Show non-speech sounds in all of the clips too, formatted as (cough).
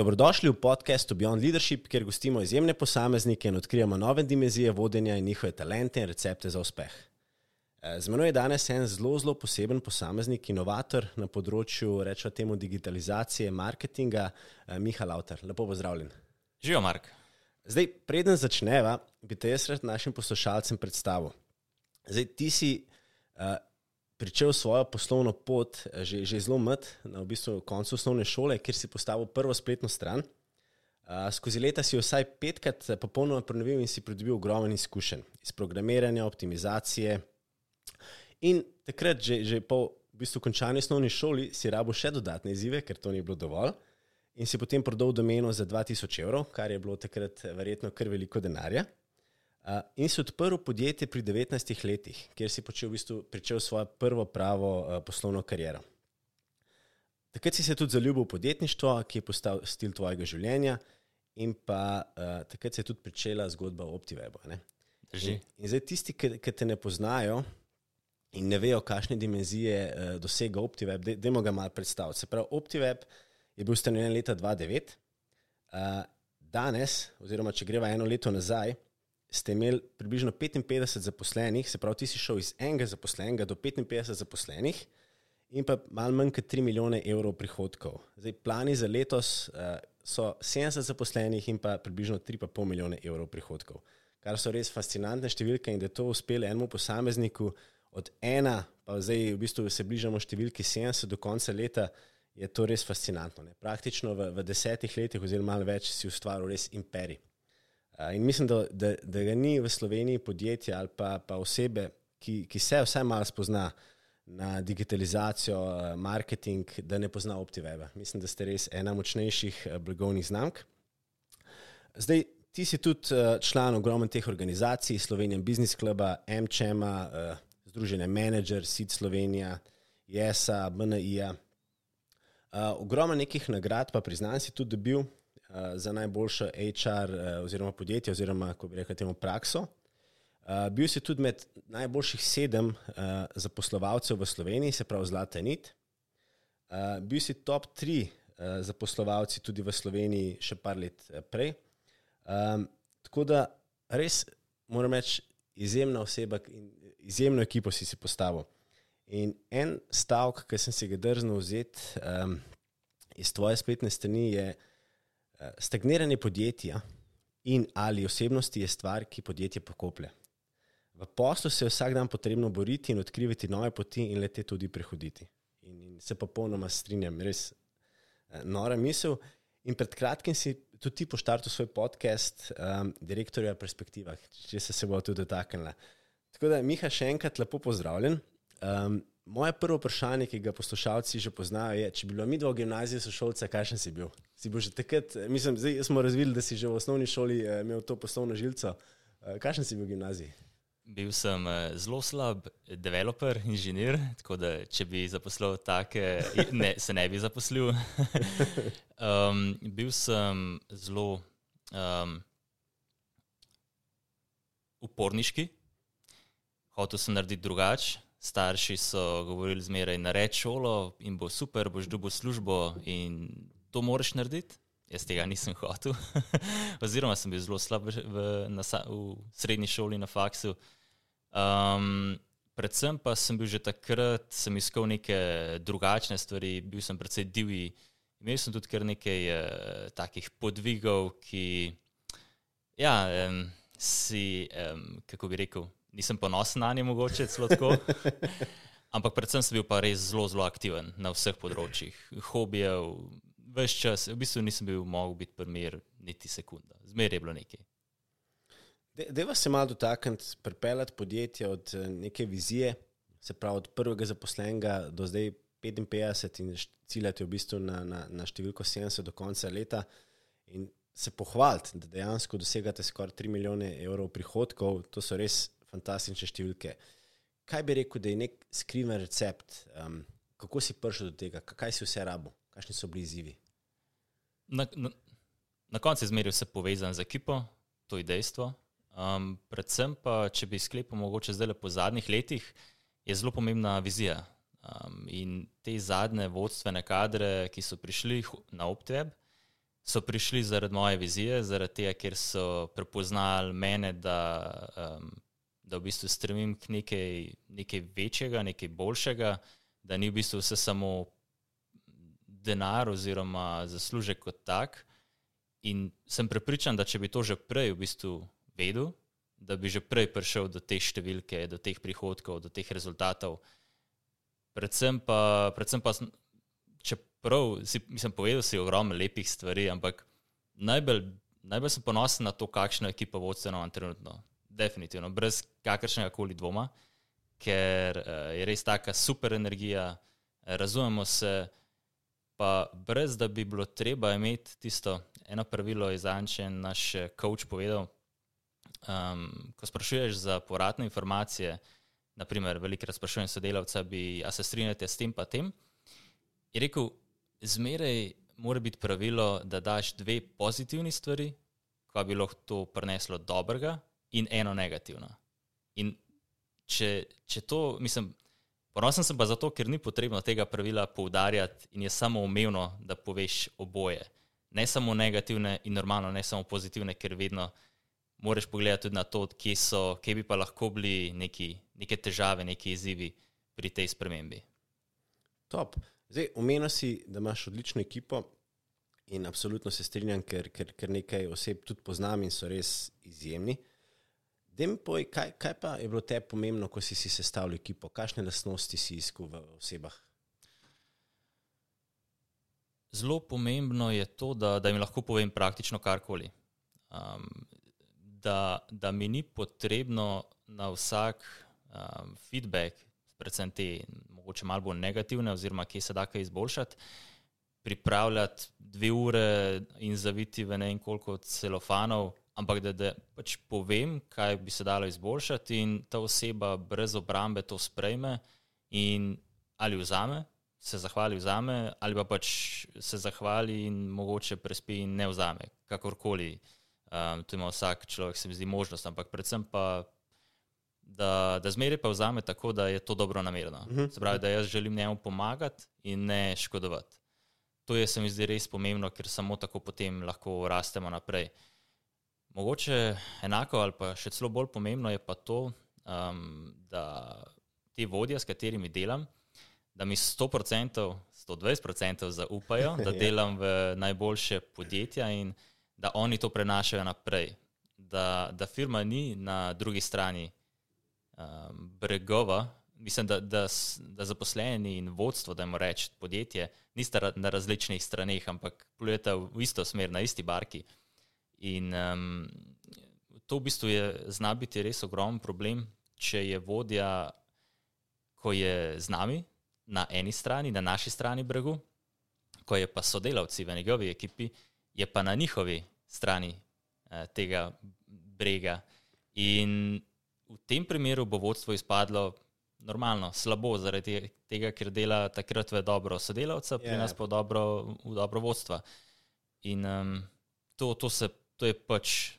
Dobrodošli v podkastu Beyond Leadership, kjer gostimo izjemne posameznike in odkrijemo nove dimenzije vodenja in njihove talente in recepte za uspeh. Eh, z menoj je danes en zelo, zelo poseben posameznik, inovator na področju, rečemo temu, digitalizacije, marketinga, eh, Miha Lauter. Lepo pozdravljen. Živijo, Mark. Zdaj, preden začneva, bi te jaz rad našim poslušalcem predstavil. Zdaj, ti si uh, pričel svojo poslovno pot eh, že, že zelo mlad, na v bistvu koncu osnovne šole, kjer si postavil prvo spletno stran. Uh, skozi leta si jo vsaj petkrat eh, popolnoma prenovil in si pridobil ogromen izkušenj iz programiranja, optimizacije. In takrat, že, že po v bistvu končani osnovni šoli, si rabo še dodatne izzive, ker to ni bilo dovolj. In si potem prodal domeno za 2000 evrov, kar je bilo takrat verjetno kar veliko denarja. Uh, in si odprl podjetje pri 19 letih, kjer si počel, v bistvu, pričel svojo prvo pravo uh, poslovno kariero. Takrat si se tudi zaljubil v podjetništvo, ki je postal stil tvojega življenja, in pa uh, takrat se je tudi začela zgodba o OptiWebu. In, in zdaj tisti, ki, ki te ne poznajo in ne vejo, kakšne dimenzije uh, dosega OptiWeb, da jim ga malo predstaviti. Se pravi, OptiWeb je bil ustanovljen leta 2009, uh, danes, oziroma če greva eno leto nazaj ste imeli približno 55 zaposlenih, se pravi, ti si šel iz enega zaposlenega do 55 zaposlenih in pa malo manj kot 3 milijone evrov prihodkov. Zdaj, plani za letos uh, so 70 zaposlenih in pa približno 3,5 milijone evrov prihodkov, kar so res fascinantne številke in da je to uspelo enemu posamezniku od ena, pa zdaj v bistvu se bližamo številki 70 do konca leta. Je to res fascinantno. Ne? Praktično v, v desetih letih, oziroma malo več, si ustvaril res imperij. In mislim, da, da, da ga ni v Sloveniji podjetja ali pa, pa osebe, ki, ki se vsaj malo spozna na digitalizacijo, marketing, da ne pozna OptiWeb. Mislim, da ste res ena močnejših blagovnih znamk. Zdaj, ti si tudi član ogromnih teh organizacij, Slovenija Business Club, MČM, Združenje Manager, SID Slovenija, JESA, BNI. Ogromno nekih nagrad, pa priznanj si tudi dobil, uh, za najboljšo HR uh, oziroma podjetje oziroma, kako bi rekel, temu prakso. Uh, bil si tudi med najboljših sedem uh, zaposlovalcev v Sloveniji, se pravi Zlata Nit. Uh, bil si top tri uh, zaposlovalci tudi v Sloveniji še par let prej. Um, tako da res moram reči, izjemna oseba in izjemno ekipo si si postavil. In en stavek, ki sem si ga drznil vzeti um, iz tvoje spletne strani, je, da Eh, stagniranje podjetja in ali osebnosti je stvar, ki podjetje pokoplje. V poslu se je vsak dan potrebno boriti in odkrivati nove poti in lete tudi prehoditi. In, in se popolnoma strinjam, res eh, nora misel. In pred kratkim si tudi ti poštartil svoj podcast, um, Direktorja perspektiva, če se, se bo tudi dotaknila. Tako da, Miha, še enkrat lepo pozdravljen. Um, moje prvo vprašanje, ki ga poslušalci že poznajo, je, če bi bilo mi dva v gimnaziji sošolca, kakšen si bil? Si bil že takrat, mislim, zdaj smo razvili, da si že v osnovni šoli uh, imel to poslovno žilco. Uh, kakšen si bil v gimnaziji? Bil sem uh, zelo slab developer, inženir, tako da če bi zaposlil take, ne, se ne bi zaposlil. (laughs) um, bil sem zelo um, uporniški, hotel sem narediti drugače starši so govorili zmeraj, da reč šolo in bo super, boš dobil službo in to moraš narediti. Jaz tega nisem hotel, (laughs) oziroma sem bil zelo slab v, na, v srednji šoli na faksu. Um, predvsem pa sem bil že takrat, sem iskal neke drugačne stvari, bil sem precej divji. Imel sem tudi kar nekaj uh, takih podvigov, ki ja, um, si, um, kako bi rekel, nisem ponosen na nje, mogoče celo tako. (laughs) Ampak predvsem sem bil pa res zelo, zelo aktiven na vseh področjih. Hobijev, več čas, v bistvu nisem bil mogel biti primer niti sekunda. Zmeraj je bilo nekaj. Deva se malo dotakniti, pripeljati podjetje od eh, neke vizije, se pravi od prvega zaposlenega do zdaj 55 in ciljati v bistvu na, na, na številko 70 do konca leta. In se pohvaliti, da dejansko dosegate skoraj 3 milijone evrov prihodkov, to so res fantastične številke. Kaj bi rekel, da je nek skriven recept, um, kako si prišel do tega, kaj si vse rabo, kakšni so bili izzivi? Na, na, na koncu je zmeraj vse povezano z ekipo, to je dejstvo. Um, predvsem pa, če bi sklepal, mogoče zdaj le po zadnjih letih, je zelo pomembna vizija. Um, in te zadnje vodstvene kadre, ki so prišli na OpTeb, so prišli zaradi moje vizije, zaradi tega, ker so prepoznali mene, da, um, da v bistvu stremim k nekaj, nekaj večjega, nekaj boljšega, da ni v bistvu vse samo denar oziroma zaslužek kot tak. In sem prepričan, da če bi to že prej v bistvu vedel, da bi že prej prišel do te številke, do teh prihodkov, do teh rezultatov. Predvsem pa, predvsem pa čeprav si, mislim, povedal si ogromno lepih stvari, ampak najbolj, najbolj sem ponosen na to, kakšno ekipo vodstveno imam trenutno. Definitivno, brez kakršnega koli dvoma, ker uh, je res taka super energija, razumemo se, pa brez da bi bilo treba imeti tisto eno pravilo, iz Anče naš coach povedal. Um, ko sprašuješ za povratne informacije, naprimer, velikrat sprašujem sodelavca, bi, a se strinjate s tem, pa tem. Je rekel, zmeraj mora biti pravilo, da daš dve pozitivni stvari, ko bi lahko to prineslo dobrega, in eno negativno. In če, če to, mislim, ponosen sem pa zato, ker ni potrebno tega pravila poudarjati in je samo umevno, da poveš oboje. Ne samo negativne in normalno, ne samo pozitivne, ker vedno moraš pogledati tudi na to, kje, so, kje bi pa lahko bili neki, neke težave, neki izzivi pri tej spremembi. Top. Zdaj, omenil si, da imaš odlično ekipo in absolutno se strinjam, ker, ker, ker nekaj oseb tudi poznam in so res izjemni. Poj, kaj, kaj pa je bilo te pomembno, ko si, si sestavljal ekipo? Kakšne lastnosti si iskal v osebah? Zelo pomembno je to, da, da jim lahko povem praktično karkoli. Um, da, da mi ni potrebno na vsak um, feedback, predvsem te mogoče malo bolj negativne, oziroma kje se da kaj izboljšati, pripravljati dve ure in zaviti v ne vem koliko celofanov, ampak da, da pač povem, kaj bi se dalo izboljšati, in ta oseba brez obrambe to sprejme in ali vzame. Se zahvali vzame, ali pa pač se zahvali in mogoče prespi in ne vzame, kakorkoli. Um, tu ima vsak človek, se mi zdi, možnost, ampak predvsem pa da, da zmeraj pa vzame tako, da je to dobro namerno. Uh mhm. -huh. Se pravi, da jaz želim njemu pomagati in ne škodovati. To je se mi zdi res pomembno, ker samo tako potem lahko rastemo naprej. Mogoče enako ali pa še celo bolj pomembno je pa to, um, da ti vodje, s katerimi delam, da mi 100%, 120% zaupajo, (laughs) da ja. delam v najboljše podjetja in da oni to prenašajo naprej. Da, da firma ni na drugi strani um, bregova, mislim, da, da, da zaposleni in vodstvo, da jim rečemo podjetje, nista na različnih straneh, ampak plujete v isto smer, na isti barki. In um, to v bistvu je, zna biti res ogromen problem, če je vodja, ko je z nami na eni strani, na naši strani bregu, ko je pa sodelavci v njegovi ekipi, je pa na njihovi strani eh, tega brega. In v tem primeru bo vodstvo izpadlo normalno, slabo, zaradi tega, ker dela takrat v dobro sodelavca, pri yeah. nas pa v dobro, v dobro vodstva. In um, to, to, se, to je pač.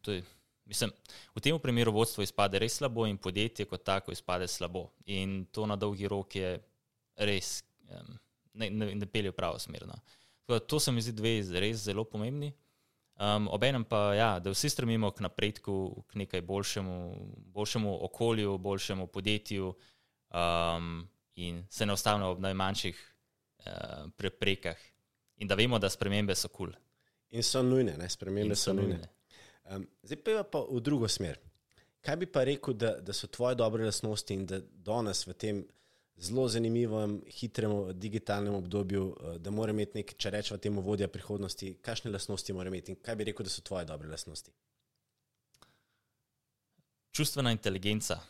To je, mislim, v tem primeru vodstvo izpade res slabo in podjetje kot tako izpade slabo. In to na dolgi rok je res, um, ne, ne, ne pelje v pravo smer. No. To se mi zdi dve res zelo pomembni. Um, Obenem pa, ja, da vsi stremimo k napredku, k nekaj boljšemu, boljšemu okolju, boljšemu podjetju um, in se ne ostavimo ob najmanjših uh, preprekah. In da vemo, da spremembe so kul. Cool. In so nujne, ne? spremembe so, so nujne. nujne. Um, zdaj pa je pa v drugo smer. Kaj bi pa rekel, da, da so tvoje dobre lasnosti in da danes v tem zelo zanimivem, hitrem digitalnem obdobju, eh, da mora imeti nek, če rečemo, temu vodja prihodnosti, kakšne lastnosti mora imeti in kaj bi rekel, da so tvoje dobre lastnosti? Čustvena inteligenca,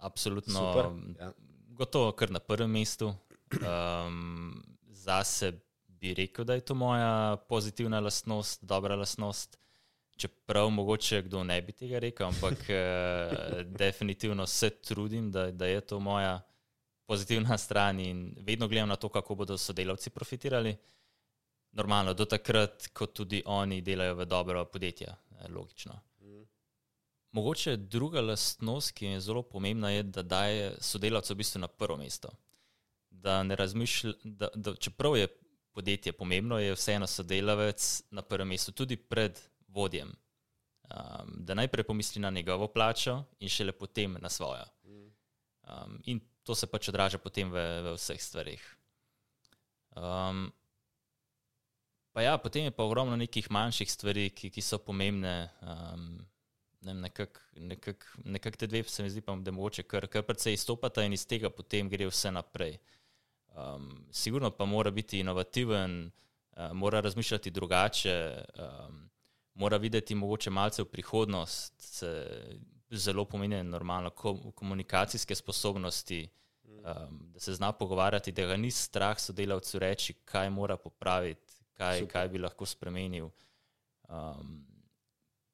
absolutno. Super, ja. Gotovo, kar na prvem mestu. Um, Zase bi rekel, da je to moja pozitivna lastnost, dobra lastnost. Čeprav mogoče kdo ne bi tega rekel, ampak uh, (laughs) definitivno se trudim, da, da je to moja pozitivna stran in vedno gledam na to, kako bodo sodelavci profitirali. Normalno, do takrat, ko tudi oni delajo v dobro podjetje, logično. Mogoče druga lastnost, ki je zelo pomembna, je, da daje sodelavcu v bistvu na prvo mesto. Da ne razmišlja, da, da čeprav je podjetje pomembno, je vseeno sodelavec na prvem mestu, tudi pred vodjem. Um, da najprej pomisli na njegovo plačo in šele potem na svojo. Um, in to se pač odraža potem v, v vseh stvarih. Um, pa ja, potem je pa ogromno nekih manjših stvari, ki, ki so pomembne. Um, ne nekako nekak, nekak te dve, se mi zdi, pa, da mogoče kar, kar precej izstopata in iz tega potem gre vse naprej. Um, sigurno pa mora biti inovativen, uh, mora razmišljati drugače, um, mora videti mogoče malce v prihodnost, se, zelo pomeni normalno komunikacijske sposobnosti, um, da se zna pogovarjati, da ga ni strah sodelavcu reči, kaj mora popraviti, kaj, kaj bi lahko spremenil. Um,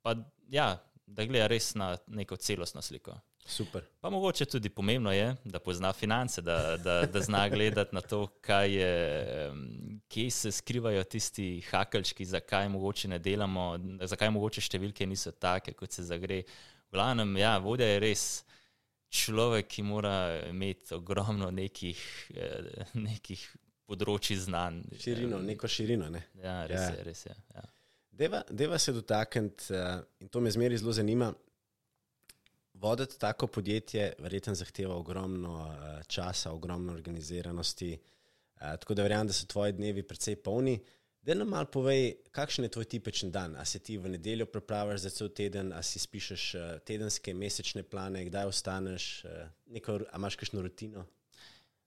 pa ja, da gleda res na neko celostno sliko. Super. Pa mogoče tudi pomembno je, da pozna finance, da, da, da zna (laughs) gledati na to, je, kje se skrivajo tisti hakalčki, zakaj mogoče ne delamo, zakaj mogoče številke niso take, kot se zagre. V glavnem, ja, vodja je res človek, ki mora imeti ogromno nekih, eh, nekih področji znanj. Širino, neko širino. Ne? Ja, res ja. je. Res je ja. Deva, deva se dotakniti, uh, in to me zmeri zelo zanima. Voditi tako podjetje verjetno zahteva ogromno uh, časa, ogromno organiziranosti. Uh, tako da verjamem, da so tvoji dnevi precej polni. Da nam malo povej, kakšen je tvoj tipičen dan. A se ti v nedeljo pripraviš za cel teden, a si spišeš uh, tedenske, mesečne plane, kdaj ostaneš, neko, a imaš kakšno rutino?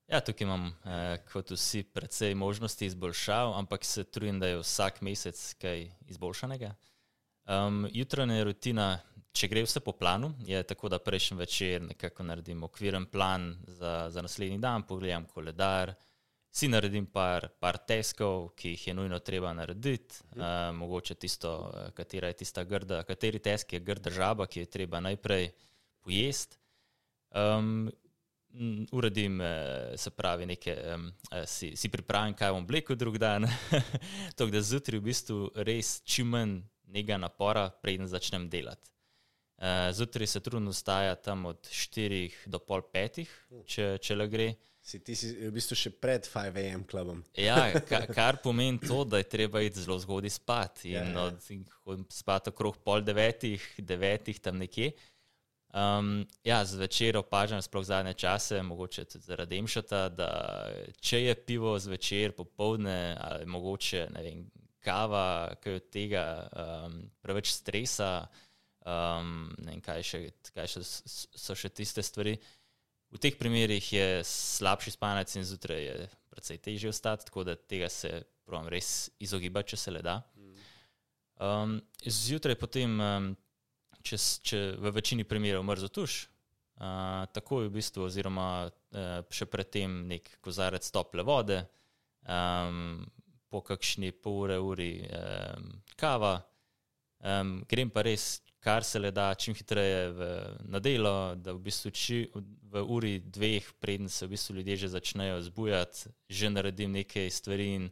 Ja, tukaj imam, eh, kot vsi, precej možnosti izboljšav, ampak se trudim, da je vsak mesec kaj izboljšanega. Um, jutranja rutina, če gre vse po planu, je tako, da prejšnji večer nekako naredim okviren plan za, za naslednji dan, pogledam koledar, si naredim par, par teskov, ki jih je nujno treba narediti, uh, mogoče tisto, eh, katera je tista grda, kateri tesk je grda žaba, ki jo je treba najprej pojesti. Um, uredim, eh, se pravi, nekaj, si, si pripravim, kaj bom oblekel drug dan. (laughs) to, da zjutraj v bistvu res čim manj nekega napora, preden začnem delati. Eh, zjutraj se trudno staja tam od 4 do pol 5, če, če le gre. Si ti si v bistvu še pred 5 AM klubom. ja, kar, kar pomeni to, da je treba iti zelo zgodaj spat. In ja, ja. od spat okrog pol devetih, devetih tam nekje. Um, ja, zvečer opažam, sploh zadnje čase, mogoče tudi zaradi Emšata, da če je pivo zvečer, popovdne ali mogoče vem, kava, kaj od tega, um, preveč stresa, um, ne vem, kaj, še, kaj še, so še tiste stvari. V teh primerih je slabši spanec in zjutraj je precej težje ostati, tako da tega se pravim res izogibati, če se le da. Um, zjutraj potem. Um, če, če v večini primerov mrzo tuš, uh, tako je v bistvu, oziroma uh, še predtem nek kozarec tople vode, um, po kakšni pol ure, uri um, kava, um, grem pa res, kar se le da, čim hitreje v, na delo, da v bistvu či, v uri dveh, preden se v bistvu ljudje že začnejo zbujati, že naredim nekaj stvari in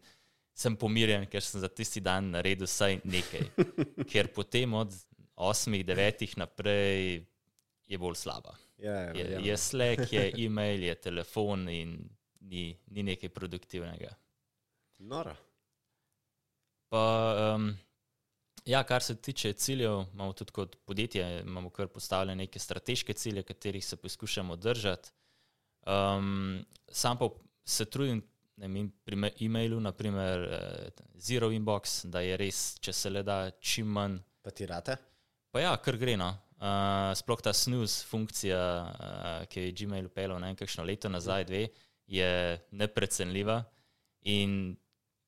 sem pomirjen, ker sem za tisti dan naredil vsaj nekaj. (laughs) Ker potem od osmih, devetih naprej je bolj slaba. Ja, ja, je, ja. je Slack, je (laughs) e-mail, je telefon in ni, ni nekaj produktivnega. Nora. Pa, um, ja, kar se tiče ciljev, imamo tudi kot podjetje, imamo kar postavljene neke strateške cilje, katerih se poskušamo držati. Um, sam pa se trudim vem, pri e-mailu, naprimer uh, Zero Inbox, da je res, če se le da, čim manj. Pa ti rate? Pa ja, kar gre. No. Uh, sploh ta snus funkcija, uh, ki je Gmail upeljal nekajšno leto nazaj, dve, je neprecenljiva. In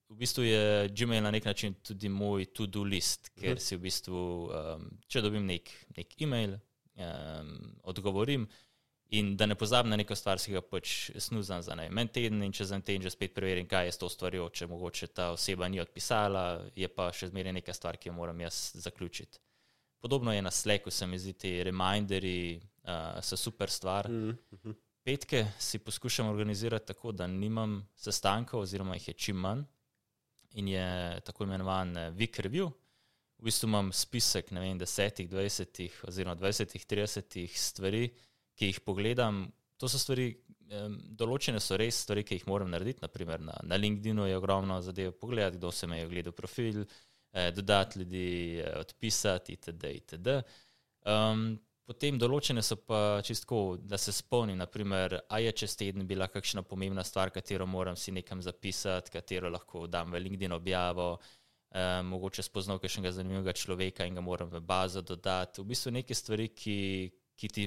v bistvu je Gmail na nek način tudi moj to-do list, ker si v bistvu, um, če dobim nek, nek e-mail, um, odgovorim. In da ne pozabim na neko stvar, si ga pač snuzam za en teden, in čez en teden že spet preverim, kaj je s to stvarjo, če mogoče ta oseba ni odpisala, je pa še zmeraj neka stvar, ki jo moram jaz zaključiti. Podobno je na Slacku, se mi zdi, ti reminderji uh, so super stvar. Mm -hmm. Petke si poskušam organizirati tako, da nimam sestankov, oziroma jih je čim manj, in je tako imenovan week review. V bistvu imam spisek vem, desetih, dvajsetih, oziroma dvajsetih, tridesetih stvari, ki jih pogledam. To so stvari, določene so res stvari, ki jih moram narediti. Naprimer, na, na LinkedIn je ogromno zadev pogledati, kdo se me je ogledal profil, eh, dodati ljudi, eh, odpisati itd. itd. Um, potem določene so pa čistko, da se spomnim, naprimer, a je čez teden bila kakšna pomembna stvar, katero moram si nekam zapisati, katero lahko dam v LinkedIn objavo. Uh, mogoče spoznal kakšnega zanimivega človeka in ga moram v bazo dodati. V bistvu neke stvari, ki, ki ti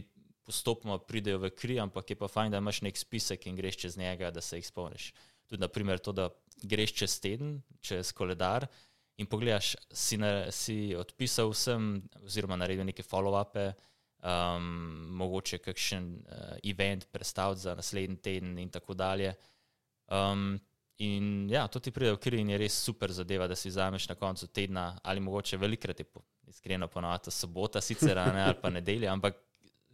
postopoma pridejo v kri, ampak je pa fajn, da imaš nek spisek in greš čez njega, da se jih spomniš. Tudi, naprimer, to, da greš čez teden, čez koledar in pogledaš, si, na, si odpisal vsem, oziroma naredil neke follow-upe, um, mogoče kakšen uh, event predstaviti za naslednji teden in tako dalje. Um, In ja, to ti pride v kri in je res super zadeva, da si vzameš na koncu tedna ali mogoče velikrat, po, iskreno ponovadi, sobota, sicer ne, ali pa nedelja, ampak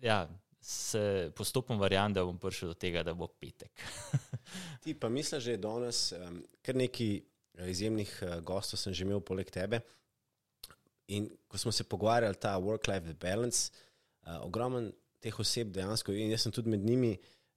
ja, se postopom variant, da bom prišel do tega, da bo petek. (laughs) ti pa misliš, da je danes um, kar nekaj eh, izjemnih uh, gostov, sem že imel poleg tebe. In ko smo se pogovarjali, ta work-life balance, uh, ogromen teh oseb dejansko, in jaz sem tudi med njimi.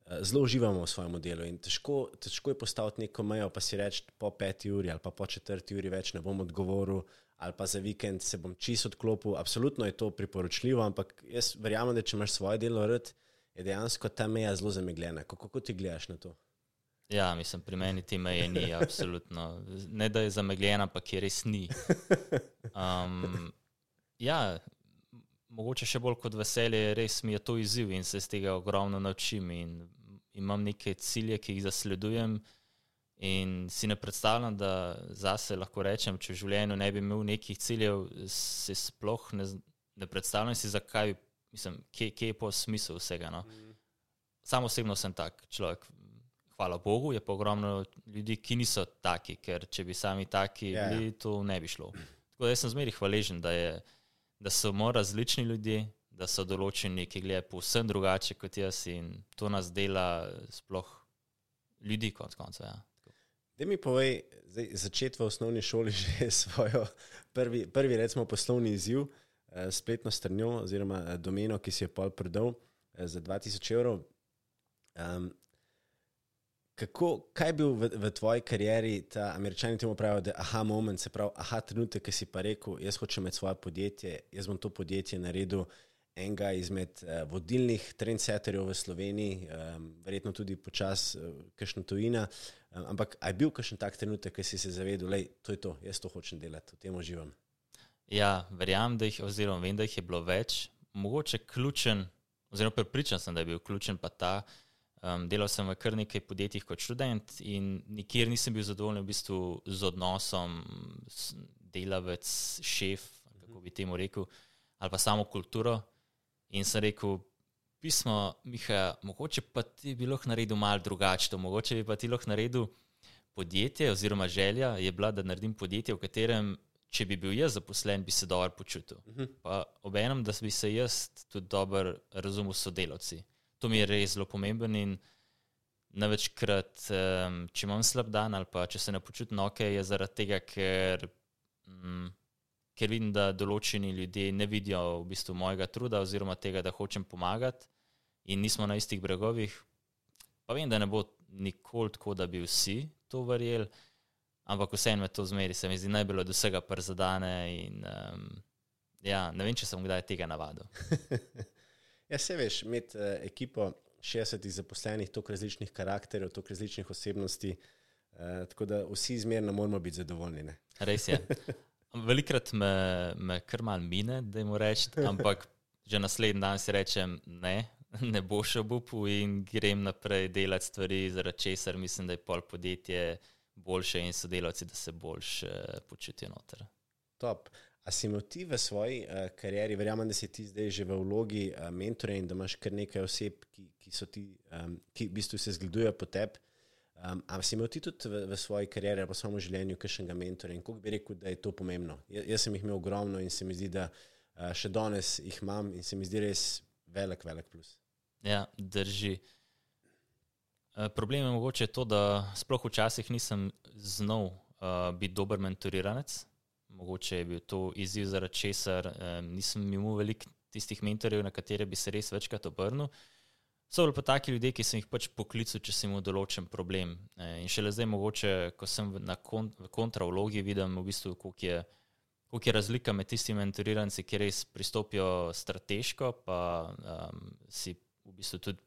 Eh, zelo uživamo v svojem delu in težko, težko je postaviti neko mejo, pa si reči, po peti uri ali pa po četrti uri več ne bom odgovoril, ali pa za vikend se bom čisto odklopil. Absolutno je to priporočljivo, ampak jaz verjamem, da če imaš svoje delo rad, je dejansko ta meja zelo zamegljena. Kako, kako ti gledaš na to? Ja, mislim, pri meni te meje ni, (laughs) absolutno. Ne da je zamegljena, ampak je res ni. (laughs) Um, ja, mogoče še bolj kot veselje, res mi je to izziv in se iz tega ogromno naučim imam neke cilje, ki jih zasledujem. In si ne predstavljam, da zase lahko rečem, če v življenju ne bi imel nekih ciljev, se sploh ne, ne predstavljam si, zakaj, mislim, kje, kje je po smislu vsega. No? Mm. Sam osebno sem tak človek. Hvala Bogu, je pa ogromno ljudi, ki niso taki, ker če bi sami taki yeah. Ja, ja. bili, to ne bi šlo. Tako da sem zmeri hvaležen, da, je, da so različni ljudje, da so določeni, ki gledajo povsem drugače kot jaz in to nas dela sploh ljudi, konc koncev. Ja. Da mi povej, zdaj, začeti v osnovni šoli (laughs) že svojo prvi, prvi recimo, poslovni izziv, eh, spletno strnjo oziroma eh, domeno, ki si jo pol predal eh, za 2000 evrov. Um, kako, kaj je bil v, v tvoji karieri ta američani temu pravijo, da aha moment, se pravi, aha trenutek, ki si pa rekel, jaz hočem imeti svoje podjetje, jaz bom to podjetje naredil enega izmed uh, vodilnih trendsetterjev v Sloveniji, um, verjetno tudi počasi, uh, kakšno tujina. Um, ampak je bil kakšen tak trenutek, ki si se zavedel, da je to, jaz to hočem delati, v tem uživam. Ja, verjamem, da jih, oziroma vem, da jih je bilo več. Mogoče ključen, oziroma prepričan sem, da je bil ključen pa ta. Um, delal sem v kar nekaj podjetjih kot študent in nikjer nisem bil zadovoljen v bistvu z odnosom delavec, šef, kako bi temu rekel, ali pa samo kulturo. In sem rekel, pismo, Miha, mogoče pa ti bi lahko naredil malo drugače, mogoče bi pa ti lahko naredil podjetje, oziroma želja je bila, da naredim podjetje, v katerem, če bi bil jaz zaposlen, bi se dobro počutil. Uh mhm. -huh. Pa obenem, da bi se jaz tudi dobro razumel s sodelavci. To mi je res zelo pomembno in največkrat, um, če imam slab dan ali pa če se ne počutim ok, je zaradi tega, ker. Um, ker vidim, da določeni ljudje ne vidijo v bistvu mojega truda oziroma tega, da hočem pomagati in nismo na istih bregovih. Pa vem, da ne bo nikoli tako, da bi vsi to verjeli, ampak vseeno me to zmeri, se mi zdi najbolj od vsega przadane in um, ja, ne vem, če sem kdaj tega navadil. (laughs) ja, se veš, imeti uh, ekipo 60 zaposlenih, toliko različnih karakterjev, toliko različnih osebnosti, uh, tako da vsi zmerno moramo biti zadovoljni. Ne? Res je. Velikrat me, me kar mal mine, da jim rečem, ampak že naslednji dan si rečem, ne, ne bo še bupu in grem naprej delati stvari, zaradi česar mislim, da je pol podjetje boljše in sodelavci, da se boljš počutijo noter. Top. A si imel ti v svoji uh, karieri, verjamem, da si ti zdaj že v vlogi uh, mentorja in da imaš kar nekaj oseb, ki, ki, ti, um, ki v bistvu se zgledujejo po tebi. Um, Ampak si imel ti tudi v, v svoji karieri, pa samo v življenju, kakšnega mentora in kako bi rekel, da je to pomembno? J jaz sem jih imel ogromno in se mi zdi, da uh, še danes jih imam in se mi zdi res velik, velik plus. Ja, drži. Problem je mogoče to, da sploh včasih nisem znal uh, biti dober mentoriranec. Mogoče je bil to izziv, zaradi česar um, nisem imel veliko tistih mentorjev, na katere bi se res večkrat obrnil. So bili pa taki ljudje, ki sem jih pač poklical, če sem imel določen problem. In šele zdaj, mogoče, ko sem na kont kontravlogi, vidim, v bistvu, koliko je, koliko je razlika med tistimi mentoriranci, ki res pristopijo strateško, pa um, si v bistvu tudi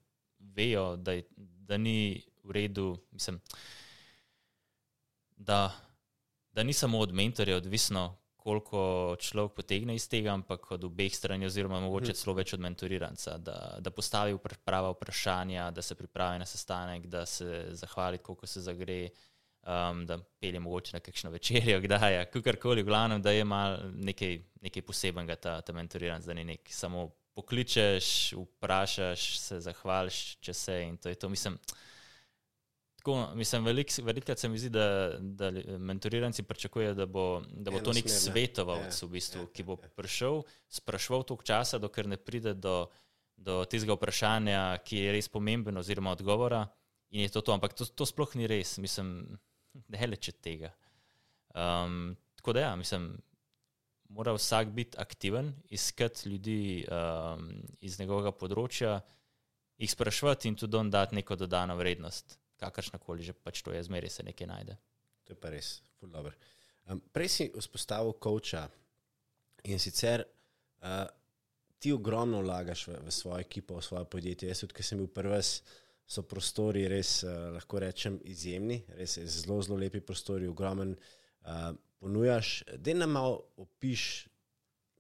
vejo, da, je, da ni v redu. Mislim, da, da ni samo od mentorja odvisno, koliko človek potegne iz tega, ampak od obeh strani, oziroma mogoče celo več od mentoriranca, da, da postavi prava vprašanja, da se pripravi na sestanek, da se zahvali, koliko se zagre, um, da pelje mogoče na kakšno večerjo, (laughs) kdaj kakorkoli, glavno, da je mal nekaj, nekaj posebenega ta, ta mentoriranc, da ni nek samo pokličeš, vprašaš, se zahvališ, če se in to je to. Mislim, Tako, mislim, velikrat velik se mi zdi, da, da mentoriranci pričakujejo, da bo, da bo to nek svetovalec, ja, v bistvu, ja, ki bo ja, prišel, sprašval toliko časa, dokler ne pride do, do tistega vprašanja, ki je res pomemben, oziroma odgovora. In je to to, ampak to, to sploh ni res, mislim, da je leče tega. Um, tako da, ja, mislim, mora vsak biti aktiven, iskati ljudi um, iz njegovega področja, jih sprašvati in tudi on dati neko dodano vrednost kakršna koli že pač to je, zmeraj se nekaj najde. To je pa res, zelo dobro. Um, prej si vzpostavil koča in sicer uh, ti ogromno vlagaš v, v svojo ekipo, v svoje podjetje. Jaz, odkar sem bil prvi, so prostori res, uh, lahko rečem, izjemni, res zelo, zelo lepi prostori, ogromen. Uh, ponujaš, da nam malo opiš,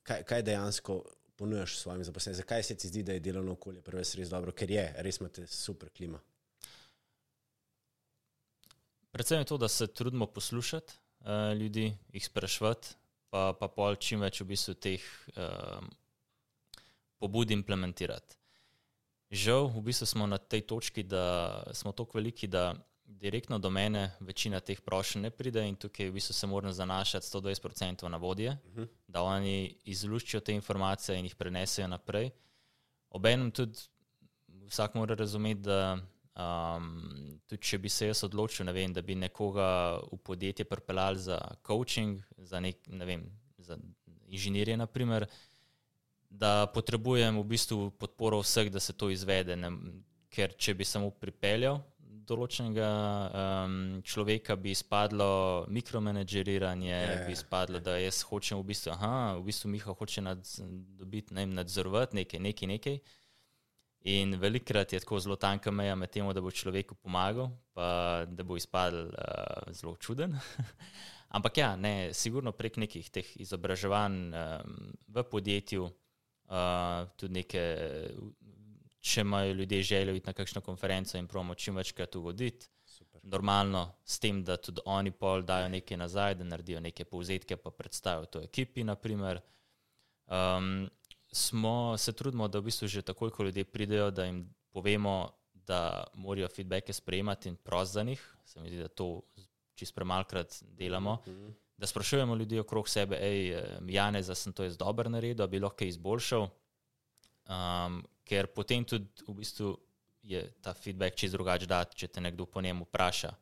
kaj, kaj dejansko ponujaš svojim zaposlenim. Zakaj se ti zdi, da je delovno okolje prvi res dobro, ker je, res imate super klima. Predvsem je to, da se trudimo poslušati uh, ljudi, jih sprašvati, pa, pa pol čim več v bistvu teh uh, pobud implementirati. Žal, v bistvu smo na tej točki, da smo tako veliki, da direktno do mene večina teh prošenj ne pride in tukaj v bistvu se moram zanašati 120% na vodje, uh mhm. -huh. da oni izluščijo te informacije in jih prenesejo naprej. Obenem tudi vsak mora razumeti, da Um, tudi če bi se jaz odločil, vem, da bi nekoga v podjetje pripeljal za coaching, za, nek, ne vem, za inženirje, naprimer, da potrebujem v bistvu podporo vseh, da se to izvede. Ne, ker če bi samo pripeljal določenega um, človeka, bi izpadlo mikromanagiranje, yeah. Ja. bi izpadlo, da jaz hočem v bistvu, aha, v bistvu Miha hoče nad, dobiti, ne vem, nadzorovati nekaj, nekaj, nekaj. In velikrat je tako zelo tanka meja med tem, da bo človeku pomagal, pa da bo izpadel uh, zelo čuden. (laughs) Ampak ja, ne, sigurno prek nekih teh izobraževanj um, v podjetju, uh, tudi neke, če imajo ljudje željo iti na kakšno konferenco in promo čim večkrat ugoditi. Normalno, s tem, da tudi oni pol dajo nekaj nazaj, da naredijo neke povzetke, pa predstavijo to ekipi. Um, smo, se trudimo, da v bistvu že takoj, ko ljudje pridejo, da jim povemo, da morajo feedbacke sprejemati in prosti za njih. Se mi zdi, da to čist premalkrat delamo. Mm -hmm. Da sprašujemo ljudi okrog sebe, hej, Janez, da sem to jaz dober naredil, bi lahko izboljšal. Um, ker potem tudi v bistvu je ta feedback čist drugače dati, če te nekdo po njemu vpraša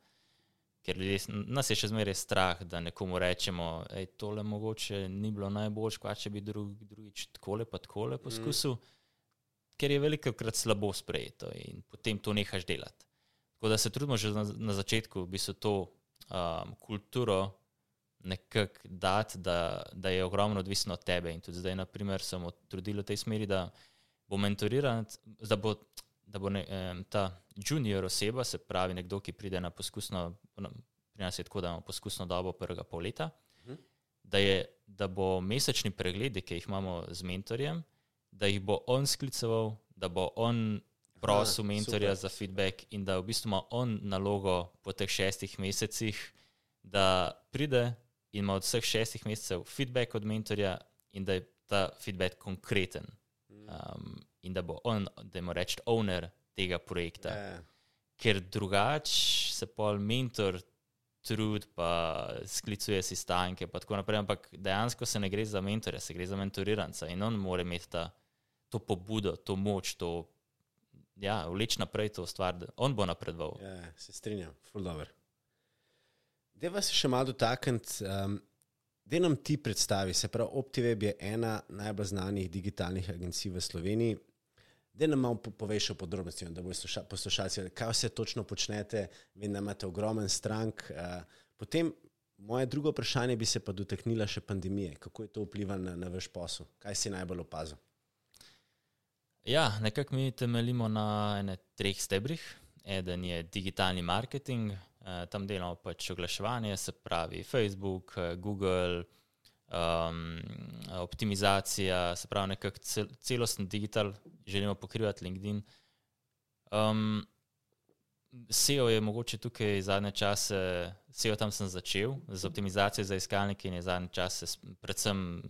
ker ljudje, nas je še zmeraj strah, da nekomu rečemo, da tole mogoče ni bilo najboljše, pa če bi drug, drugič tako pa tako poskusil, mm. ker je veliko krat slabo sprejeto in potem to nehaš delati. Tako da se trudimo že na, na začetku, bi se to um, kulturo nekako dati, da, da je ogromno odvisno od tebe. In tudi zdaj, naprimer, sem trudil v tej smeri, da bo mentoriran, da bo da bo ne, um, ta junior oseba, se pravi nekdo, ki pride na poskusno, pri nas je tako, da imamo poskusno dobo prvega pol leta, uh mhm. -huh. da, je, da bo mesečni pregledi, ki jih imamo z mentorjem, da jih bo on skliceval, da bo on prosil mentorja super. za feedback in da v bistvu ima on nalogo po teh šestih mesecih, da pride in ima od vseh šestih mesecev feedback od mentorja in da je ta feedback konkreten. Um, in da bo on, da mu rečem, owner tega projekta. Yeah. Ja. Ker drugače se pol mentor trud, pa sklicuje si stanke, pa tako naprej. Ampak dejansko se ne gre za mentorja, se gre za mentoriranca in on mora imeti ta, to pobudo, to moč, to ja, vleč naprej to stvar, da on bo napredoval. Ja, se strinjam, full dobro. Deva se še malo dotakniti. Um, Da nam ti predstavi, se pravi, OptiWeb je ena najbolj znanih digitalnih agencij v Sloveniji, Da nam malo poveš o podrobnostih, da bodo poslušalci, kaj vse točno počnete, vem, da imate ogromen strank. Uh, potem moje drugo vprašanje bi se pa dotaknila še pandemije. Kako je to vplivalo na, na vaš posel? Kaj si najbolj opazil? Ja, nekako mi temeljimo na ene treh stebrih. Eden je digitalni marketing, tam delamo pač oglaševanje, se pravi Facebook, Google um, optimizacija, se pravi, nekako cel, celosten digital, želimo pokrivati LinkedIn. Um, SEO je mogoče tukaj zadnje čase, SEO tam sem začel z optimizacijo za iskalnike in je zadnje čase, predvsem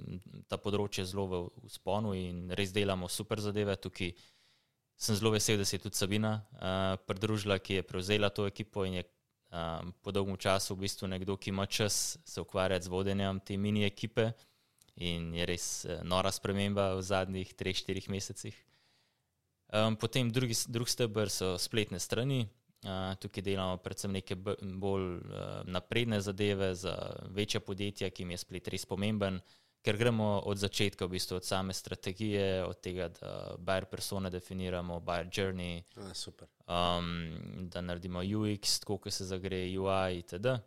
ta področje zelo v usponu in res delamo super zadeve. Tukaj sem zelo vesel, da se je tudi Sabina uh, pridružila, ki je prevzela to ekipo in je um, po dolgem času v bistvu nekdo, ki ima čas se ukvarjati z vodenjem te mini ekipe in je res uh, nora sprememba v zadnjih 3-4 mesecih. Um, potem drugi, drugi stebr so spletne strani. Uh, tukaj delamo predvsem neke bolj uh, napredne zadeve za večja podjetja, ki jim je splet res pomemben ker gremo od začetka, v bistvu od same strategije, od tega, da buyer persone definiramo, buyer journey, A, um, da naredimo UX, tako kot se zagre UI itd.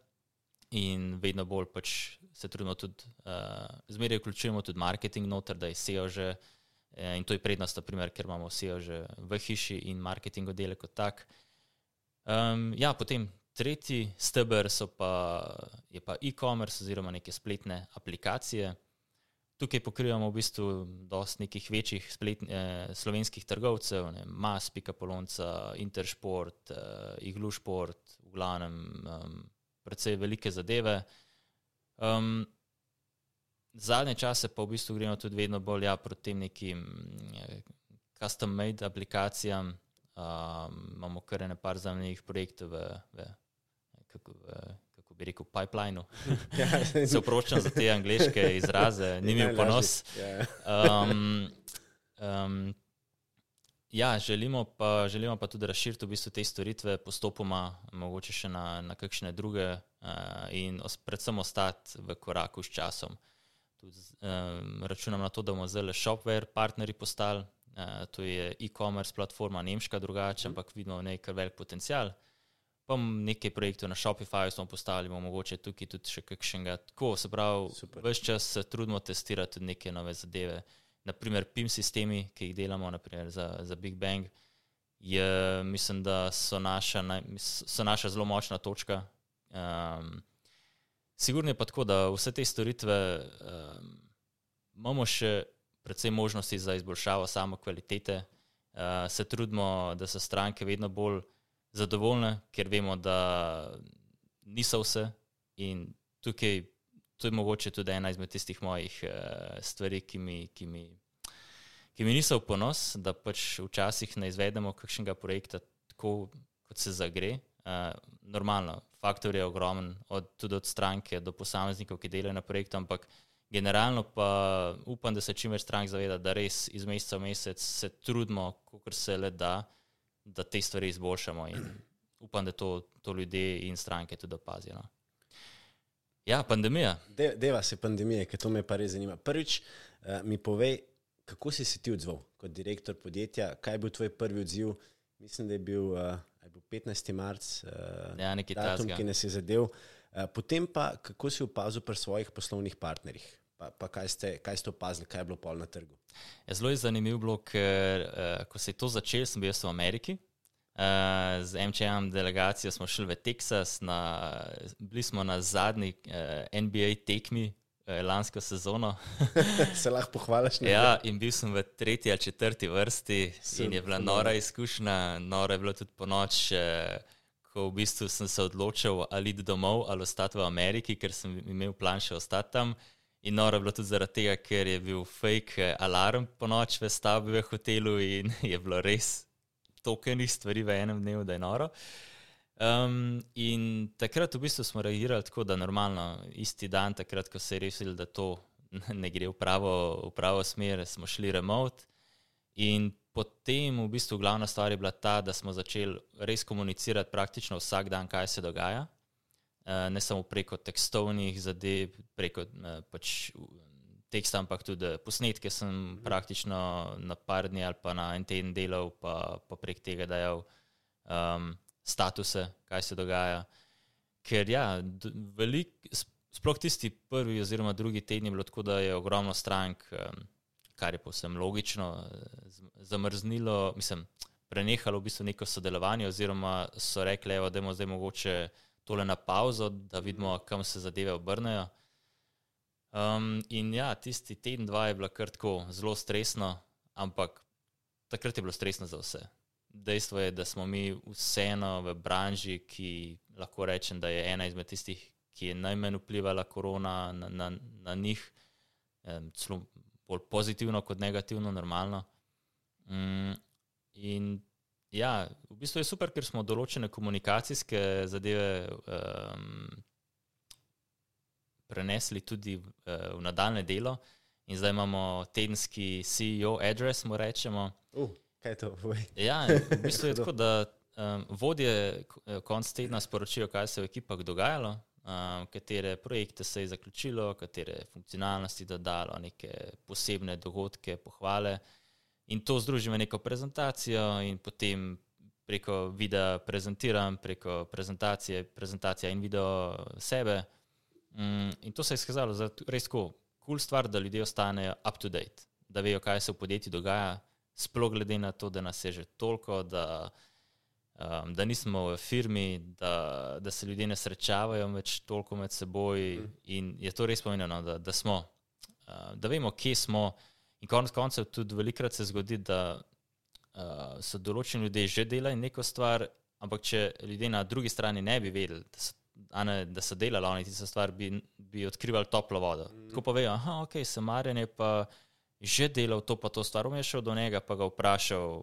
In vedno bolj pač se trudimo tudi, uh, zmeraj vključujemo tudi marketing noter, da je SEO že. Eh, in to je prednost, naprimer, ker imamo SEO že v hiši in marketing oddelek kot tak. Um, ja, potem tretji stebr pa, je pa e-commerce oziroma neke spletne aplikacije tukaj pokrivamo v bistvu dosti nekih večjih spletn, eh, slovenskih trgovcev, ne, Mas, Pika Polonca, Intersport, eh, Iglušport, v glavnem um, precej velike zadeve. Um, zadnje čase pa v bistvu gremo tudi vedno bolj ja, proti tem nekim eh, custom-made aplikacijam. Um, imamo kar nekaj zanimivih projektov v, v, kako, v bi rekel, pipelinu. (laughs) Ja. Se oproščam za te angliške izraze, ni mi v ponos. Ja. Um, um, ja, želimo pa, želimo pa tudi razširiti v bistvu te storitve postopoma, mogoče še na, na kakšne druge uh, in os, predvsem ostati v koraku s časom. Tudi, um, računam na to, da bomo zelo shopware partnerji postali. Uh, to je e-commerce platforma, nemška drugače, ampak vidimo nekaj velik potencial. Pa nekaj projektov na Shopifyju smo postavili, mogoče tukaj tudi še kakšnega. Tako se pravi, vse čas se trudimo testirati tudi neke nove zadeve. Naprimer, PIM sistemi, ki jih delamo naprimer, za, za Big Bang, je, mislim, da so naša, so naša zelo močna točka. Um, sigurno je pa tako, da vse te storitve um, imamo še predvsem možnosti za izboljšavo samo kvalitete. Uh, se trudimo, da so stranke vedno bolj zadovoljne, ker vemo, da niso vse. In tukaj to je mogoče tudi ena izmed tistih mojih uh, stvari, ki mi, ki, mi, ki mi niso v ponos, da pač včasih ne izvedemo kakšnega projekta tako, kot se zagre. Uh, normalno, faktor je ogromen, od, tudi od stranke do posameznikov, ki delajo na projektu, ampak generalno pa upam, da se čim več strank zaveda, da res iz meseca v mesec se trudimo, kolikor se le da da te stvari izboljšamo. (clears throat) Upam, da to, to ljudje in stranke tudi opazijo. No. Ja, pandemija. De, deva se pandemije, ker to me pa res zanima. Prvič, uh, mi povej, kako si se ti odzval kot direktor podjetja, kaj je bil tvoj prvi odziv? Mislim, da je bil, uh, je bil 15. marc, uh, ja, nekaj datum, ki nas je zadev. Uh, potem pa, kako si opazil pri svojih poslovnih partnerjih? Pa, pa kaj, ste, kaj ste opazili, kaj je bilo pol na trgu? Je zelo je zanimiv blok, ker uh, ko se je to začelo, sem bil v Ameriki. Uh, z MČM delegacijo smo šli v Teksas, na, bili smo na zadnji uh, eh, NBA tekmi uh, lansko sezono. (laughs) se lahko pohvališ? Ja, in bil sem v tretji ali četrti vrsti sem in je bila nora izkušnja, nora je bila tudi po noč. Uh, Ko v bistvu sem se odločil, ali iti domov ali ostati v Ameriki, ker sem imel plan še ostati tam. In noro je bilo tudi zaradi tega, ker je bil fake eh, alarm po noč v stavbi v hotelu in (laughs) je bilo res tokenih stvari v enem dnevu, da je noro. Um, in takrat v bistvu smo reagirali tako, da normalno, isti dan, takrat, ko se je resili, da to (laughs) ne gre v pravo, v pravo smer, smo šli remote. In potem v bistvu glavna stvar je bila ta, da smo začeli res komunicirati praktično vsak dan, kaj se dogaja. Eh, ne samo preko tekstovnih zadev, preko eh, pač tekst, ampak tudi posnetke sem praktično na par dni ali pa na en teden delal, pa, pa prek tega dajal um, statuse, kaj se dogaja. Ker ja, velik, sploh tisti prvi oziroma drugi teden je bilo tako, da je ogromno strank, um, kar je povsem logično, zamrznilo, mislim, prenehalo v bistvu neko sodelovanje oziroma so rekli, da je zdaj mogoče tole na pauzo, da vidimo, kam se zadeve obrnejo. Um, in ja, tisti teden, dva je bilo kar tako zelo stresno, ampak takrat je bilo stresno za vse. Dejstvo je, da smo mi vseeno v branži, ki lahko rečem, da je ena izmed tistih, ki je najmanj vplivala korona na, na, na njih, celo bolj pozitivno kot negativno, normalno. Um, in ja, v bistvu je super, ker smo določene komunikacijske zadeve um, prenesli tudi v, uh, v nadaljne delo. In zdaj imamo tedenski CEO address, mu rečemo. Uh, kaj je to? ja, v bistvu je (laughs) tako, da um, vodje eh, konc tedna sporočijo, kaj se je v ekipah dogajalo, um, katere projekte se je zaključilo, katere funkcionalnosti dodalo, neke posebne dogodke, pohvale. In to združimo v neko prezentacijo, in potem preko videa prezentiram, preko prezentacije, prezentacija in video sebe. Mm, in to se je izkazalo za res kul cool stvar, da ljudje ostanejo up to date, da vejo, kaj se v podjetju dogaja, sploh glede na to, da nas je že toliko, da, um, da nismo v firmi, da, da se ljudje ne srečavajo več toliko med seboj. Mm. In je to res pomenilo, da, da smo, uh, da vemo, kje smo. In konec koncev tudi velikrat se zgodi, da uh, so določeni ljudje že delali neko stvar, ampak če ljudje na drugi strani ne bi vedeli, da so, ne, da so delali oni tisto stvar, bi, bi odkrivali toplo vodo. Mm. Tako pa vejo, da okay, se Marjan je pa že delal to pa to stvar, bom šel do njega pa ga vprašal,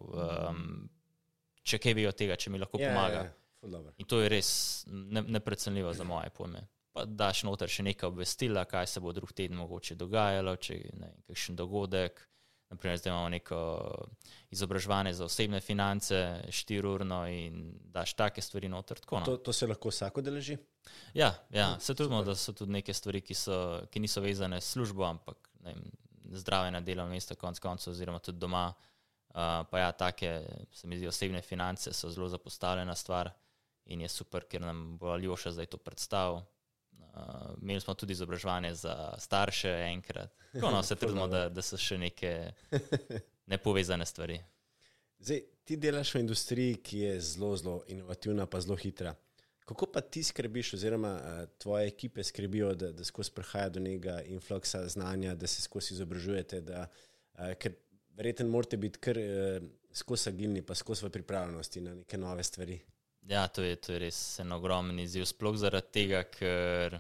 um, če kaj ve od tega, če mi lahko yeah, ja, pomaga. Yeah, yeah. In to je res ne, neprecenljivo za moje pojme. Pa daš noter še nekaj obvestila, kaj se bo drug teden mogoče dogajalo, če je kakšen dogodek. Naprimer, zdaj imamo neko izobraževanje za osebne finance, štiriurno in daš take stvari noter. Tako, no. to, to se lahko vsako deleži? Ja, ja se trudimo, da so tudi neke stvari, ki, so, ki niso vezane s službo, ampak zdrave na delovnem mestu, konc koncev, oziroma tudi doma. Uh, pa ja, take, se mi zdi, osebne finance so zelo zapostavljena stvar in je super, ker nam bo Aljoša zdaj to predstavil. Uh, imeli smo tudi izobraževanje za starše, enkrat. Tako, no, se (laughs) trudimo, da, da so še neke (laughs) nepovezane stvari. Zdaj, ti delaš v industriji, ki je zelo, zelo inovativna, pa zelo hitra. Kako pa ti skrbiš, oziroma uh, tvoje ekipe skrbijo, da, da skozi prihaja do nekega influksa znanja, da se skozi izobražujete, da, uh, ker verjetno morate biti kar uh, skozi agilni, pa skozi pripravljenosti na neke nove stvari. Ja, to je, to je res en ogromen izziv, sploh zaradi tega, ker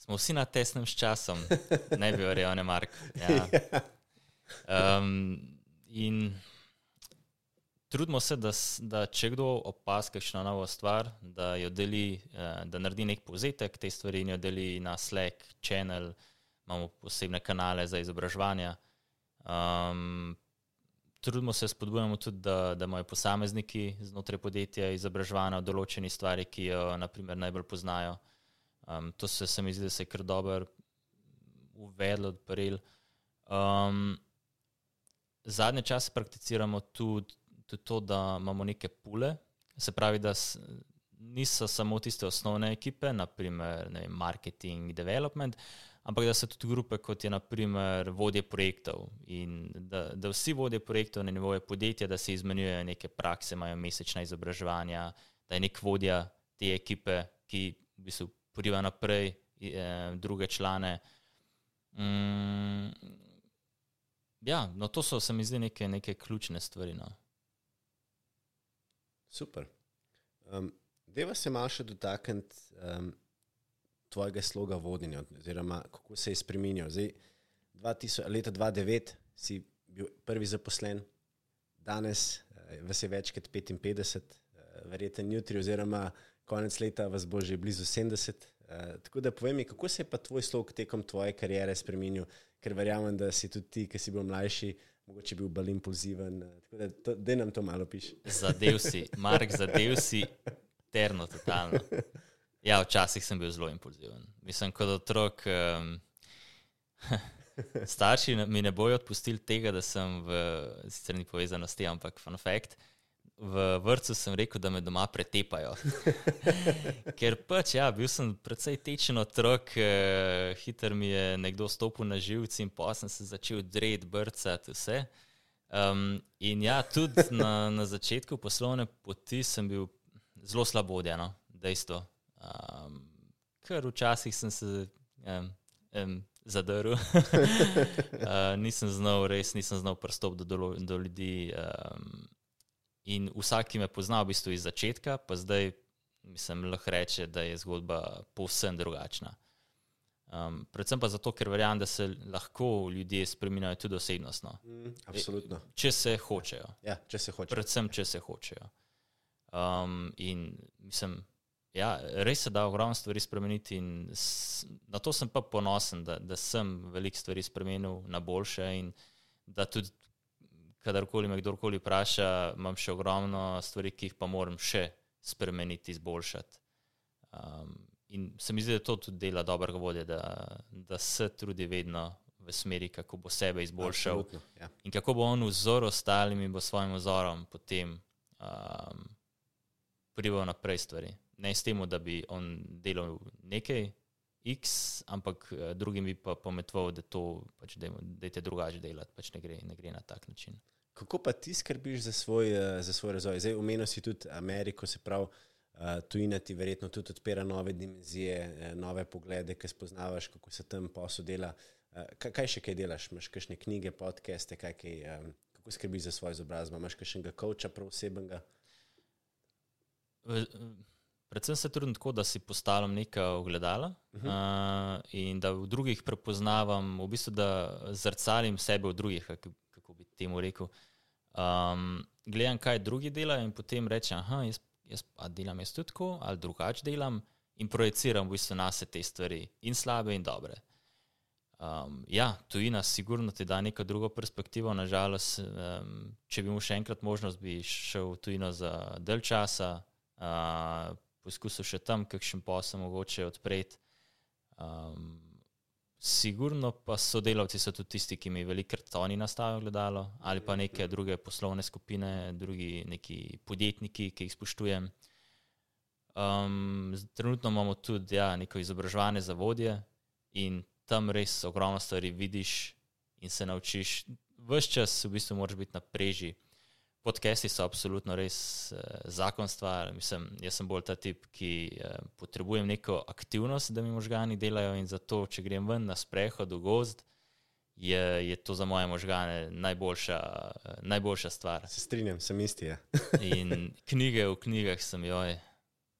smo vsi na tesnem s časom, (laughs) ne bi verjel, ne Mark. Ja. Um, in trudimo se, da, da če kdo opazi kakšno novo stvar, da jo deli, eh, da naredi nek povzetek te stvari in jo deli na Slack, channel, imamo posebne kanale za izobraževanje. Um, trudimo se spodbujati tudi, da, da imajo posamezniki znotraj podjetja izobraževanje o določeni stvari, ki jo naprimer, najbolj poznajo. Um, to se, se mi zdi, da se je kar dobro uvedlo, odprl. Um, zadnje čase prakticiramo tudi, tudi to, da imamo neke pule, se pravi, da niso samo tiste osnovne ekipe, naprimer vem, marketing, development, ampak da so tudi grupe, kot je naprimer vodje projektov in da, da vsi vodje projektov na nivoju podjetja, da se izmenjujejo neke prakse, imajo mesečna izobraževanja, da je nek vodja te ekipe, ki v bistvu poriva naprej eh, druge člane. Mm, ja, no to so se mi zdi neke, neke ključne stvari. No. Super. Um, Deva se malo še dotakniti um, tvojega sloga vodenja, oziroma kako se je spremenil. Zdaj, 2000, leta 2009 si bil prvi zaposlen, danes uh, vas je več kot 55, uh, verjeten jutri, oziroma konec leta vas bo že blizu 70. Uh, tako da povem mi, kako se je pa tvoj slog tekom tvoje kariere spremenil, ker verjamem, da si tudi ti, ki si bil mlajši. Mogoče bil bolj impulziven, tako da, to, da nam to malo piše. Zadev si, Mark, zadev si, terno, totalno. (laughs) Ja, včasih sem bil zelo impulziven. Mislim, kot otrok. Um, (laughs) Starši mi ne bojo odpustili tega, da sem v, sicer ni povezano s tem, ampak fun fact. V vrtu sem rekel, da me doma pretepajo. (laughs) Ker pač, ja, bil sem precej tečen otrok, eh, hiter mi je nekdo stopil na živce in pa sem se začel dreti, brcati vse. Um, in ja, tudi na, na začetku poslovne poti sem bil zelo slabodjen, no, dejstvo. Um, ker včasih sem se um, um, zadrl, uh, (laughs) nisem znal, res nisem znal pristopiti do, do ljudi. Um, In vsak, ki me pozna, v bistvu iz začetka, pa zdaj, mislim, lahko reče, da je zgodba povsem drugačna. Um, predvsem pa zato, ker verjamem, da se lahko ljudje spremenjajo tudi osebnostno. Mm, absolutno. E, če se hočejo. Ja, če se hočejo. Predvsem, če se hočejo. Um, in mislim, ja, res se da ogromno stvari spremeniti, in s, na to sem pa ponosen, da, da sem veliko stvari spremenil na boljše in da tudi kadarkoli me kdorkoli vpraša, imam še ogromno stvari, ki jih pa moram še spremeniti, izboljšati. Um, in se mi zdi, da to tudi dela dobrega vodja, da, da se trudi vedno v smeri, kako bo sebe izboljšal. Ja. In kako bo on vzor ostalim in bo svojim vzorom potem um, prival naprej stvari. Ne s tem, da bi on delal nekaj. X, ampak eh, drugim bi pa pometoval, da to pač dajte drugače delati, pač ne gre, ne gre na tak način. Kako pa ti skrbiš za svoj, eh, za svoj razvoj? Zdaj, omenil si tudi Ameriko, se pravi, uh, tujina ti verjetno tudi odpira nove dimenzije, nove poglede, ki spoznavaš, kako se tam posel dela. Kaj še kaj delaš? Imáš kakšne knjige, podcaste, kaj, kaj, kako skrbiš za svoj izobrazbo? Imáš kakšnega coacha, prav osebnega? Predvsem se trudim tako, da si postavljam neka ogledala uh -huh. uh, in da v drugih prepoznavam, v bistvu da zrcalim sebe v drugih, temu rekel. Um, gledam, kaj drugi delajo, in potem rečem, da jaz, jaz delam jaz tudi tako, ali drugače delam, in projiciram v bistvu na se te stvari, in slabe, in dobre. Um, ja, tujina, sigurno ti da neko drugo perspektivo. Nažalost, um, če bi imel še enkrat možnost, bi šel v tujino za del časa, uh, poskusil še tam, kakšen posel mogoče odpreti. Um, Sigurno pa sodelavci so tudi tisti, ki mi velikokrat oni nastavijo gledalo, ali pa neke druge poslovne skupine, drugi neki podjetniki, ki jih spoštujem. Um, trenutno imamo tudi ja, neko izobraževanje za vodje in tam res ogromno stvari vidiš in se naučiš. Ves čas v bistvu moraš biti na preži. Podcasti so absolutno res eh, zakon stvar. Mislim, jaz sem bolj ta tip, ki eh, potrebujem neko aktivnost, da mi možgani delajo in zato, če grem ven na sprehod v gozd, je, je to za moje možgane najboljša, eh, najboljša stvar. Se strinjam, sem isti. Ja. (laughs) in knjige v knjigah sem, joj,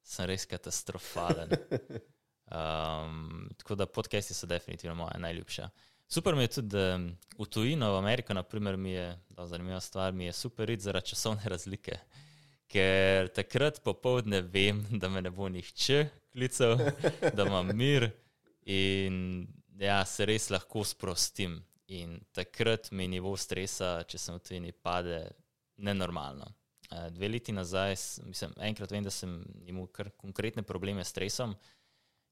sem res katastrofalen. Um, (laughs) tako da podcasti so definitivno moja najljubša. Super mi je tudi, da v tujino, v Ameriko, naprimer, mi je, da zanimiva stvar, mi je super rit zaradi časovne razlike. Ker takrat popovdne vem, da me ne bo nihče klical, da imam mir in ja, se res lahko sprostim. In takrat mi nivo stresa, če sem v tujini, pade nenormalno. Eh, dve leti nazaj, mislim, enkrat vem, da sem imel kar konkretne probleme s stresom.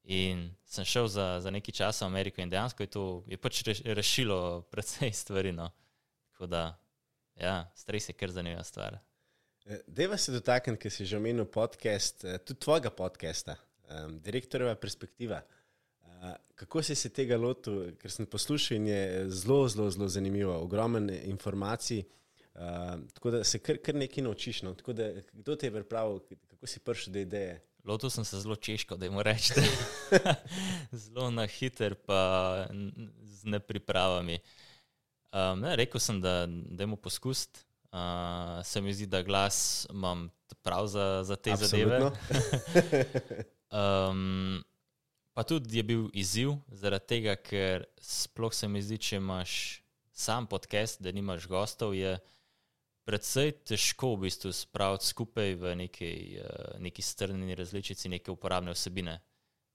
In sem šel za, za nekaj časa v Ameriko in dejansko je to je pač rešilo precej stvari. No. Tako da, ja, stres je kar zanimiva stvar. Eh, deva se dotakniti, ker si že omenil podcast, eh, tudi tvojega podcasta, um, direktorjeva perspektiva. Uh, kako si se tega lotil, ker sem poslušal in je zelo, zelo, zelo zanimivo, ogromen informacij. Uh, tako da se kar, kar nekaj naučiš. No? Da, kdo te je pripravil, kako si prišel do ideje? Lotil sem se zelo češko, da jim rečete. (laughs) zelo na hiter, pa z nepripravami. Um, ne, rekel sem, da dajmo poskusiti. Uh, se mi zdi, da glas imam prav za, za te Absolutno. zadeve. (laughs) um, pa tudi je bil izziv, zaradi tega, ker sploh se mi zdi, če imaš sam podcast, da nimaš gostov, je predvsej težko v bistvu spraviti skupaj v neki, uh, neki strnjeni različici neke uporabne vsebine.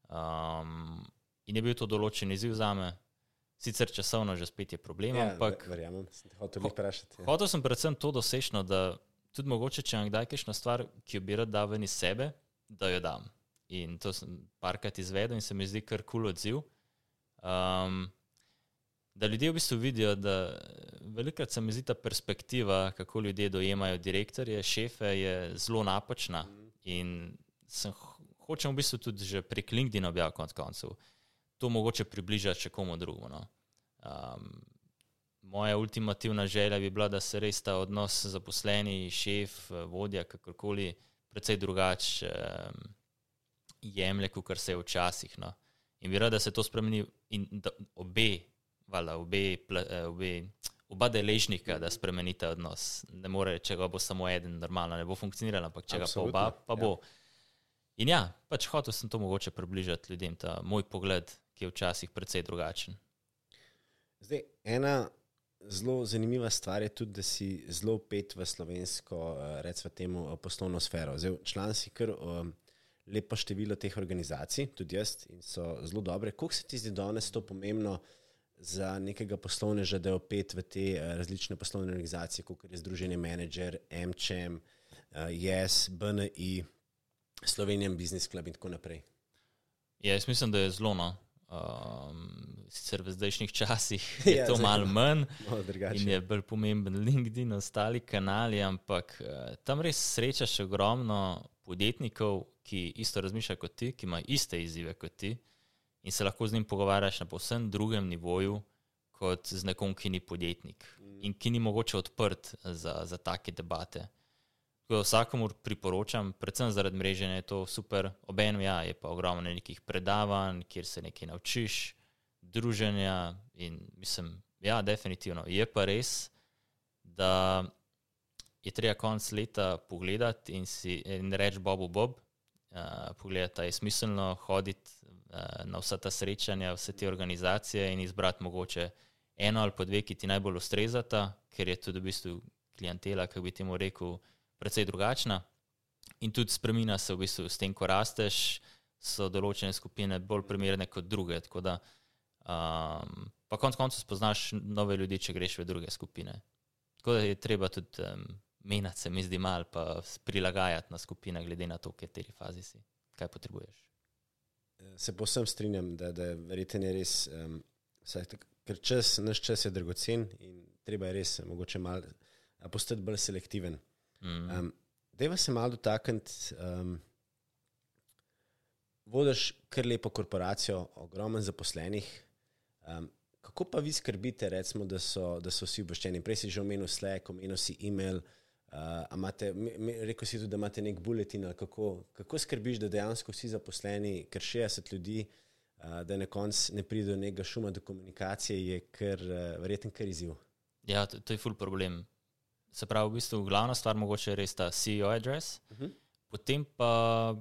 Um, in je bil to določen izziv za me, sicer časovno že spet je problem. Ja, ampak verjamem, sem te hotel vprašati. Ja. Hotel sem predvsem to dosečno, da tudi mogoče, če imam kdaj kakšno stvar, ki jo bi rad dal ven iz sebe, da jo dam. In to sem parkrat izvedel in se mi zdi kar kul cool odziv. Um, da ljudje v bistvu vidijo, da velikrat se mi zdi ta perspektiva, kako ljudje dojemajo direktorje, šefe, je zelo napačna. In sem hočem v bistvu tudi že prek LinkedIn objaviti konc koncev. To mogoče približati še komu drugemu. No. Um, moja ultimativna želja bi bila, da se res ta odnos zaposleni, šef, vodja, kakorkoli, precej drugače um, jemlje, kot se je včasih. No. In bi rad, da se to spremeni in da obe vala, obe, eh, obe, oba deležnika, da spremenite odnos. Ne more, če ga bo samo eden, normalno ne bo funkcioniralo, ampak če Absolutno. ga pa oba, pa bo. Ja. In ja, pač hotel sem to mogoče približati ljudem, ta moj pogled, ki je včasih precej drugačen. Zdaj, ena zelo zanimiva stvar je tudi, da si zelo pet v slovensko, eh, recimo, temu eh, poslovno sfero. Zdaj, član si kar um, lepo število teh organizacij, tudi jaz, in so zelo dobre. Kako se ti zdi danes to pomembno? Za nekega poslovneža, da je opet v te uh, različne poslovne organizacije, kot je Združenje Manager, MČM, uh, YES, BNI, Slovenian Business Club in tako naprej. Ja, jaz mislim, da je zelo no. Um, sicer v zdajšnjih časih (laughs) je ja, to malo manj (laughs) in je bolj pomemben LinkedIn, ostali kanali, ampak uh, tam res srečaš ogromno podjetnikov, ki isto razmišljajo kot ti, ki imajo iste izzive kot ti in se lahko z njim pogovarjaš na povsem drugem nivoju, kot z nekom, ki ni podjetnik mm. in ki ni mogoče odprt za, za take debate. Vsakomur priporočam, predvsem zaradi mreženja, je to super. Obenem ja, je pa ogromno nekih predavanj, kjer se nekaj naučiš, druženja in mislim, ja, definitivno. Je pa res, da je treba konc leta pogledati in, in reči Bobu Bob, uh, pogledati, je smiselno hoditi na vsa ta srečanja, vse te organizacije in izbrati mogoče eno ali pa dve, ki ti najbolj ustrezata, ker je tudi v bistvu klientela, kako bi temu rekel, precej drugačna. In tudi spremina se v bistvu s tem, ko rasteš, so določene skupine bolj primerne kot druge. Da, um, pa konec koncev spoznaš nove ljudi, če greš v druge skupine. Tako da je treba tudi um, menjati, se mi zdi, malo pa prilagajati na skupine, glede na to, v kateri fazi si, kaj potrebuješ se posem strinjam, da, da verjete je res, um, saj, ker čas, naš čas je dragocen in treba je res mogoče malo postati bolj selektiven. Mm. Um, Dejva se malo dotakniti. Um, vodiš kar lepo korporacijo, ogromno zaposlenih. Um, kako pa vi skrbite, recimo, da, so, da so vsi obveščeni? Prej si že omenil Slack, omenil si e-mail. Uh, imate, rekel si tudi, da imate nek bulletin. Kako, kako skrbiš, da dejansko vsi zaposleni, ker 60 ljudi, uh, da na koncu ne pride do nekega šuma, do komunikacije, je kar, uh, verjetno kar izziv. Ja, to, to je full problem. Se pravi, v bistvu glavna stvar mogoče je res ta CEO address. Uh mhm. -huh. Potem pa,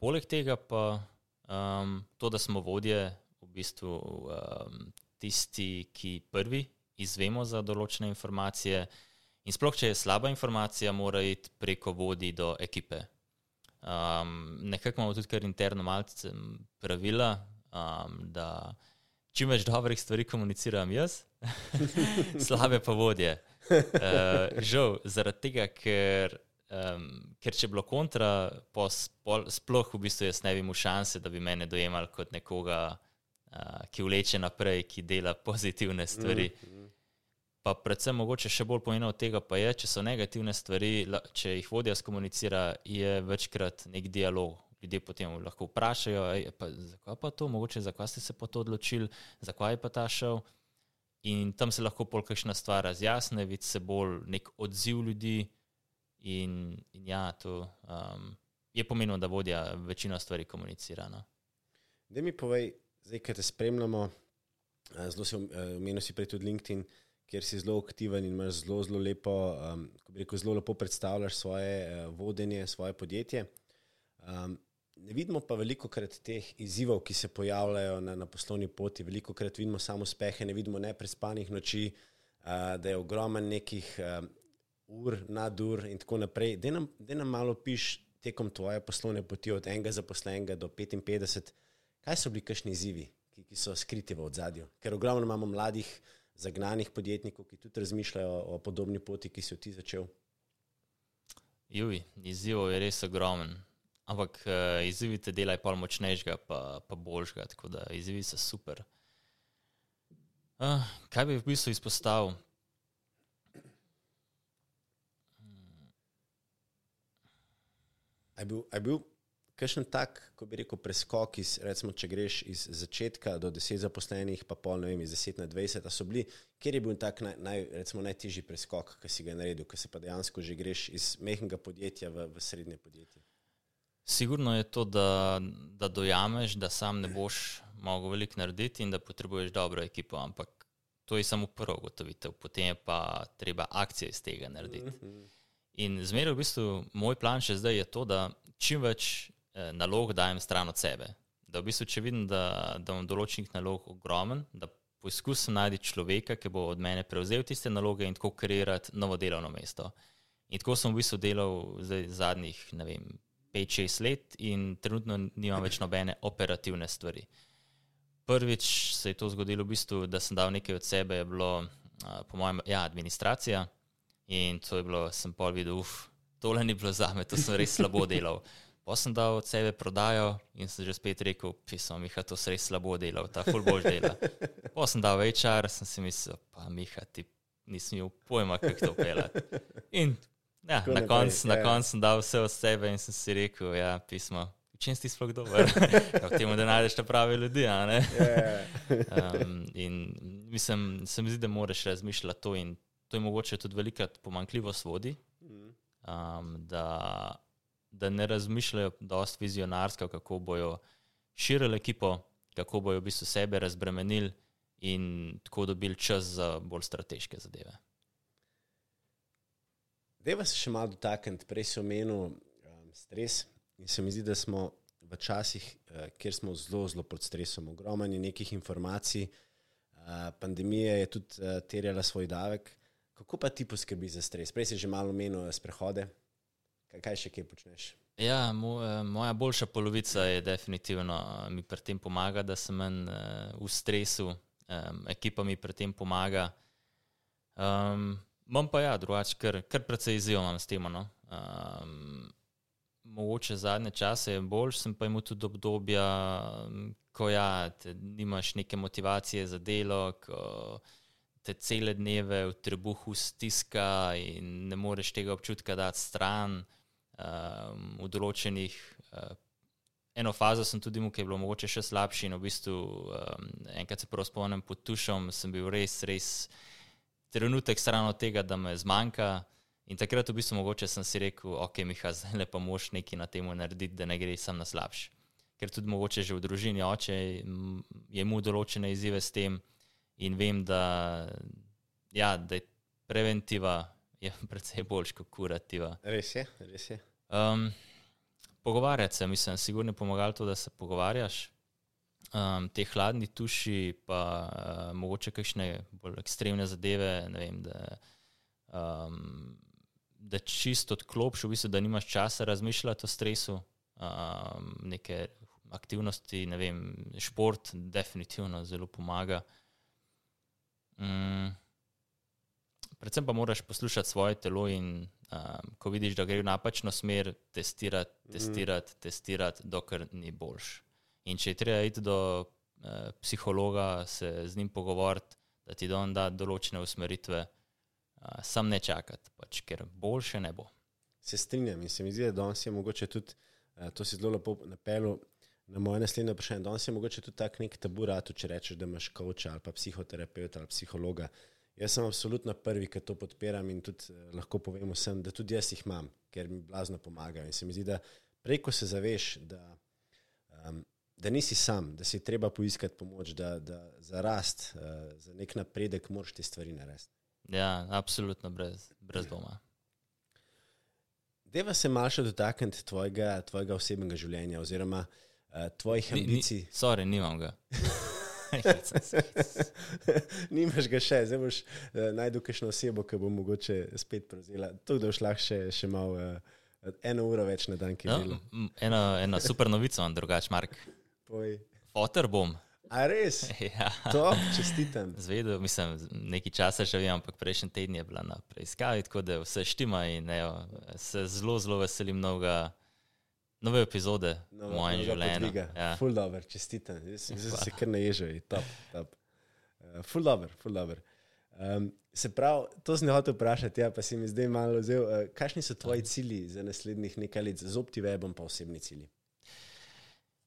poleg tega, pa um, to, da smo vodje, v bistvu um, tisti, ki prvi izvemo za določene informacije. In sploh, če je slaba informacija, mora iti preko vodi do ekipe. Um, nekako imamo tudi kar interno malce pravila, um, da čim več dobrih stvari komuniciram jaz, (laughs) slabe pa vodje. Uh, žal, zaradi tega, ker, um, ker če bi bilo kontra, spol, sploh v bistvu jaz ne bi imel šanse, da bi me dojemali kot nekoga, uh, ki vleče naprej, ki dela pozitivne stvari. Mm, mm. Pa predvsem mogoče še bolj pomembno od tega pa je, če so negativne stvari, če jih vodja skomunicira, je večkrat nek dialog. Ljudje potem lahko vprašajo, zakaj pa to, mogoče zakaj ste se pa to odločili, zakaj je pa ta šel. In tam se lahko pol kakšna stvar razjasne, vidi se bolj nek odziv ljudi. In, in ja, to um, je pomenilo, da vodja večino stvari komunicira. No. Da mi povej, zdaj, ker te spremljamo, zelo si omenil, si prej tudi LinkedIn kjer si zelo aktiven in imaš zelo, zelo lepo, um, rekel, zelo lepo predstavljaš svoje uh, vodenje, svoje podjetje. Um, ne vidimo pa veliko krat teh izzivov, ki se pojavljajo na, na poslovni poti, veliko krat vidimo samo uspehe, ne vidimo neprespanih noči, uh, da je ogromen nekih um, ur, nadur in tako naprej. Da nam, nam malo piš tekom tvoje poslovne poti od enega zaposlenega do 55, kaj so bili kakšni izzivi, ki, ki so skriti v ozadju, ker ogromno imamo mladih zagnanih podjetnikov, ki tudi razmišljajo o podobni poti, ki si jo ti začel? Juj, izziv je res ogromen. Ampak uh, izzivi te delajo pa močnejšega, pa, pa boljšega, tako da izzivi so super. Uh, kaj bi v bistvu izpostavil? Je bil, je bil kakšen tak, ko bi rekel, preskok, iz, recimo, če greš iz začetka do 10 zaposlenih, pa pol, ne vem, iz 10 na 20, a so bili, kjer je bil tak naj, naj, recimo, najtežji preskok, ki si ga naredil, ko se pa dejansko že greš iz mehkega podjetja v, v srednje podjetje? Sigurno je to, da, da dojameš, da sam ne boš mogel veliko narediti in da potrebuješ dobro ekipo, ampak to je samo prvo gotovitev, potem je pa treba akcije iz tega narediti. In zmeraj v bistvu moj plan še zdaj je to, da čim več nalog dajem stran od sebe. Da v bistvu, če vidim, da, da imam določenih nalog ogromen, da poskusim najti človeka, ki bo od mene prevzel tiste naloge in tako kreirati novo delovno mesto. In tako sem v bistvu delal zdaj zadnjih, ne vem, 5-6 let in trenutno nimam več nobene operativne stvari. Prvič se je to zgodilo v bistvu, da sem dal nekaj od sebe, je bilo, uh, po mojem, ja, administracija. In to je bilo, sem pol videl, uf, tole ni bilo za me, to sem res slabo delal. Pa sem dal od sebe prodajo in sem že spet rekel, pisal, Miha, to si res slabo delal, ta ful boš dela. Pa sem dal večer, sem si mislil, pa Miha, ti nisem imel pojma, kako to pelati. In ja, Tako na koncu na ja. koncu sem dal vse od sebe in sem si rekel, ja, pismo, čim si sploh dober, ja, v tem, da najdeš te prave ljudi, a ne? Yeah. Um, in mislim, se mi zdi, da moraš razmišljati to, in to je mogoče tudi velika pomankljivost vodi, um, da, da ne razmišljajo dosti vizionarsko, kako bojo širili ekipo, kako bojo v bistvu sebe razbremenili in tako dobili čas za bolj strateške zadeve. Deva se še malo dotakniti, prej si omenil um, stres in se mi zdi, da smo v časih, uh, kjer smo zelo, zelo pod stresom, ogromno je nekih informacij, uh, pandemija je tudi uh, terjala svoj davek. Kako pa ti poskrbi za stres? Prej si že malo omenil sprehode, kaj, kaj še kaj počneš? Ja, moja, moja boljša polovica je definitivno mi pri tem pomaga, da sem manj uh, v stresu, um, ekipa mi pri tem pomaga. Um, Imam pa ja, drugače, kar, kar precej izzivam s tem. No. Um, mogoče zadnje čase je bolj, sem pa imel tudi obdobja, ko ja, te, nimaš neke motivacije za delo, ko te cele dneve v trebuhu stiska in ne moreš tega občutka dati stran. Um, v določenih, uh, eno fazo sem tudi imel, ki je bilo mogoče še slabši in v bistvu um, enkrat se prav spomnim pod tušom, sem bil res, res trenutek stran od tega, da me zmanjka. In takrat v bistvu mogoče sem si rekel, ok, Miha, (laughs) zdaj le pa moš nekaj na tem narediti, da ne gre sam na slabš. Ker tudi mogoče že v družini oče je imel določene izzive s tem in vem, da, ja, da je preventiva je (laughs) predvsej boljš kot kurativa. Res je, res je. Um, pogovarjati se, mislim, sigurno je pomagalo to, da se pogovarjaš. Um, te hladni tuši, pa uh, mogoče kakšne bolj ekstremne zadeve, vem, da, um, da čisto odklopiš, v bistvu, da nimaš časa razmišljati o stresu, um, neke aktivnosti, ne vem, šport, definitivno zelo pomaga. Um, predvsem pa moraš poslušati svoje telo in um, ko vidiš, da gre v napačno smer, testirati, testirati, testirati, dokler ni boljš. In če je treba iti do uh, psihologa, se z njim pogovoriti, da ti don da določene usmeritve, uh, sam ne čakati, pač, ker boljše ne bo. Se strinjam in se mi zdi, da danes je mogoče tudi, uh, to si zelo lepo napelo na moje naslednje vprašanje, danes je mogoče tudi tak nek tabu ratu, če rečeš, da imaš koča ali pa psihoterapeuta ali psihologa. Jaz sem absolutno prvi, ki to podpiram in tudi uh, lahko povem vsem, da tudi jaz jih imam, ker mi blazno pomagajo. In se mi zdi, da preko se zaveš, da, um, da nisi sam, da si treba poiskati pomoč, da, da za rast, uh, za nek napredek moraš te stvari narediti. Ja, absolutno brez, brez doma. Deva se malo še dotakniti tvojega, tvojega osebnega življenja oziroma uh, tvojih Ni, ni, ambicij. sorry, nimam ga. (laughs) (laughs) Nimaš ga še, zdaj boš uh, najdel kakšno osebo, ki bo mogoče spet prevzela. To, da boš lahko še, še malo, uh, eno uro več na dan, ki je no, bilo. m, ena, ena super novica, imam drugač, Mark. Povej. Fotor bom. A res? (laughs) Ja. To, čestitam. Zvedel, mislim, nekaj časa že vem, ampak prejšnji teden je bila na preiskavi, tako da vse štima in evo, se zelo, zelo veselim novega, nove epizode No, v mojem življenju. Ja. Ful dobro, čestitam. Jaz sem se kar naježil, je top. top. Uh, ful dobr, ful dobr. Um, se pravi, to sem hotel vprašati, ja, pa si mi zdaj malo vzel. Uh, kakšni so tvoji cilji za naslednjih nekaj let z OptiWebom, pa osebni cilji?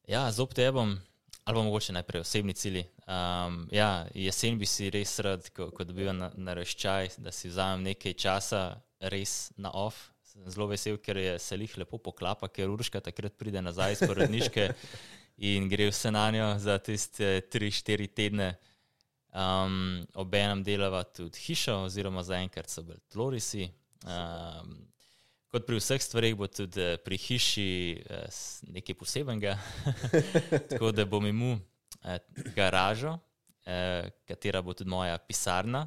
Ja, z OptiWebom, ali pa mogoče najprej osebni cilji. Um, ja, jesen bi si res rad, ko, ko dobivam na, na reščaj, da si vzamem nekaj časa res na off. Sem zelo vesel, ker je se jih lepo poklapa, ker Urška takrat pride nazaj iz porodniške (laughs) in gre vse na njo za tiste 3-4 tedne. Um, Obenem delava tudi hišo, oziroma zaenkrat so bili tlorisi. Um, kot pri vseh stvareh, bo tudi eh, pri hiši eh, nekaj posebenega. (laughs) Tako da bom imel eh, garažo, katera bo tudi moja pisarna,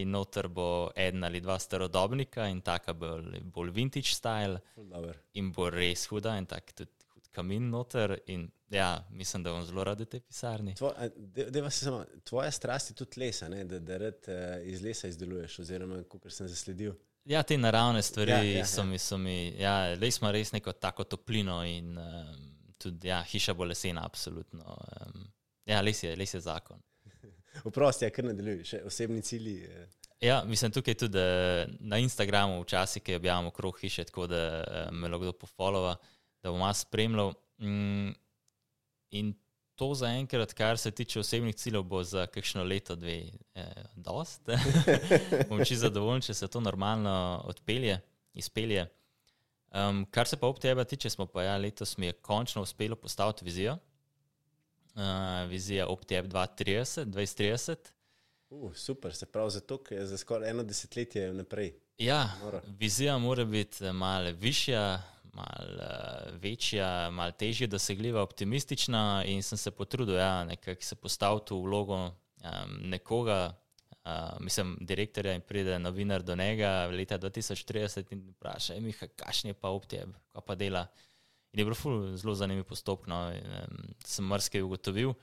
in noter bo en ali dva starodobnika in taka bolj, bolj vintage style. Dobar. In bo res huda in tak tudi hud kamin noter. In ja, mislim, da bom zelo rad v tej pisarni. Tvo, de, de samo, tvoja strast je tudi lesa, ne? da, da rad uh, iz lesa izdeluješ, oziroma kot sem zasledil. Ja, te naravne stvari Ja, ja, ja, so ja. mi, so mi ja, res ima res neko tako toplino in um, tudi ja, hiša bo lesena, absolutno. Um, ja, les je, les je zakon. Oprosti, ja, kar nadaljuješ, osebni cilji. eh, Ja, mislim tukaj tudi eh, na Instagramu včasih, ki objavljamo krog hiše, tako da eh, me lahko kdo pofolova, da bom malo spremljal. Mm, in to zaenkrat, kar se tiče osebnih ciljev, bo za kakšno leto, dve, eh, dost. (laughs) (laughs) bom čisto zadovoljen, če se to normalno odpelje, izpelje. Um, kar se pa ob tebe tiče, smo pa ja, letos mi je končno uspelo postaviti vizijo. Uh, vizija OpTF 2030, 2030. Uh, super, se pravi, zato je za skoraj eno desetletje naprej. Ja, Noro. vizija mora biti malo višja, malo uh, večja, malo težje dosegljiva, optimistična in sem se potrudil, ja, nekako se postaviti v vlogo um, nekoga, uh, mislim, direktorja in pride novinar do njega leta 2030 in vpraša, Miha, kakšen je pa opteb, kaj pa dela. In je bilo ful, zelo zanimiv postopek, no, um, sem marsikaj ugotovil.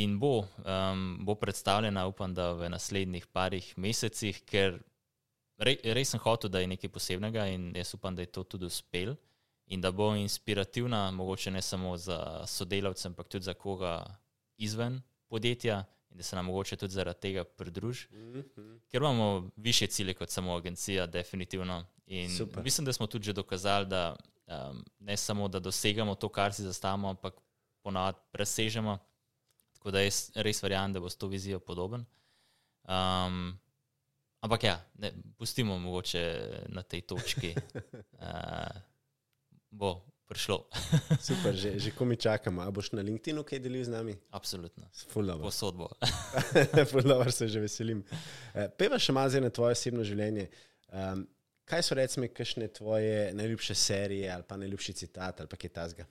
In bo, um, bo predstavljena, upam, da v naslednjih parih mesecih, ker re, res sem hotel, da je nekaj posebnega in jaz upam, da je to tudi uspel in da bo inspirativna, mogoče ne samo za sodelavce, ampak tudi za koga izven podjetja in da se nam mogoče tudi zaradi tega pridruži. Mm -hmm. Ker imamo više cilje kot samo agencija, definitivno. In Super. mislim, da smo tudi že dokazali, da um, ne samo, da dosegamo to, kar si zastavimo, ampak ponavadi presežemo. Tako da jaz res verjamem, da bo s to vizijo podoben. Um, ampak ja, ne, pustimo mogoče na tej točki. Uh, (laughs) bo prišlo, (laughs) Super, že, že ko mi čakamo. A boš na LinkedIn-u kaj delil z nami? absolutno. Posodbo. (laughs) Fulano se že veselim. Eh, Peva še malo zdaj na tvoje osebno življenje. Um, kaj so recimo kakšne tvoje najljubše serije ali pa najljubši citat ali pa kaj tasga?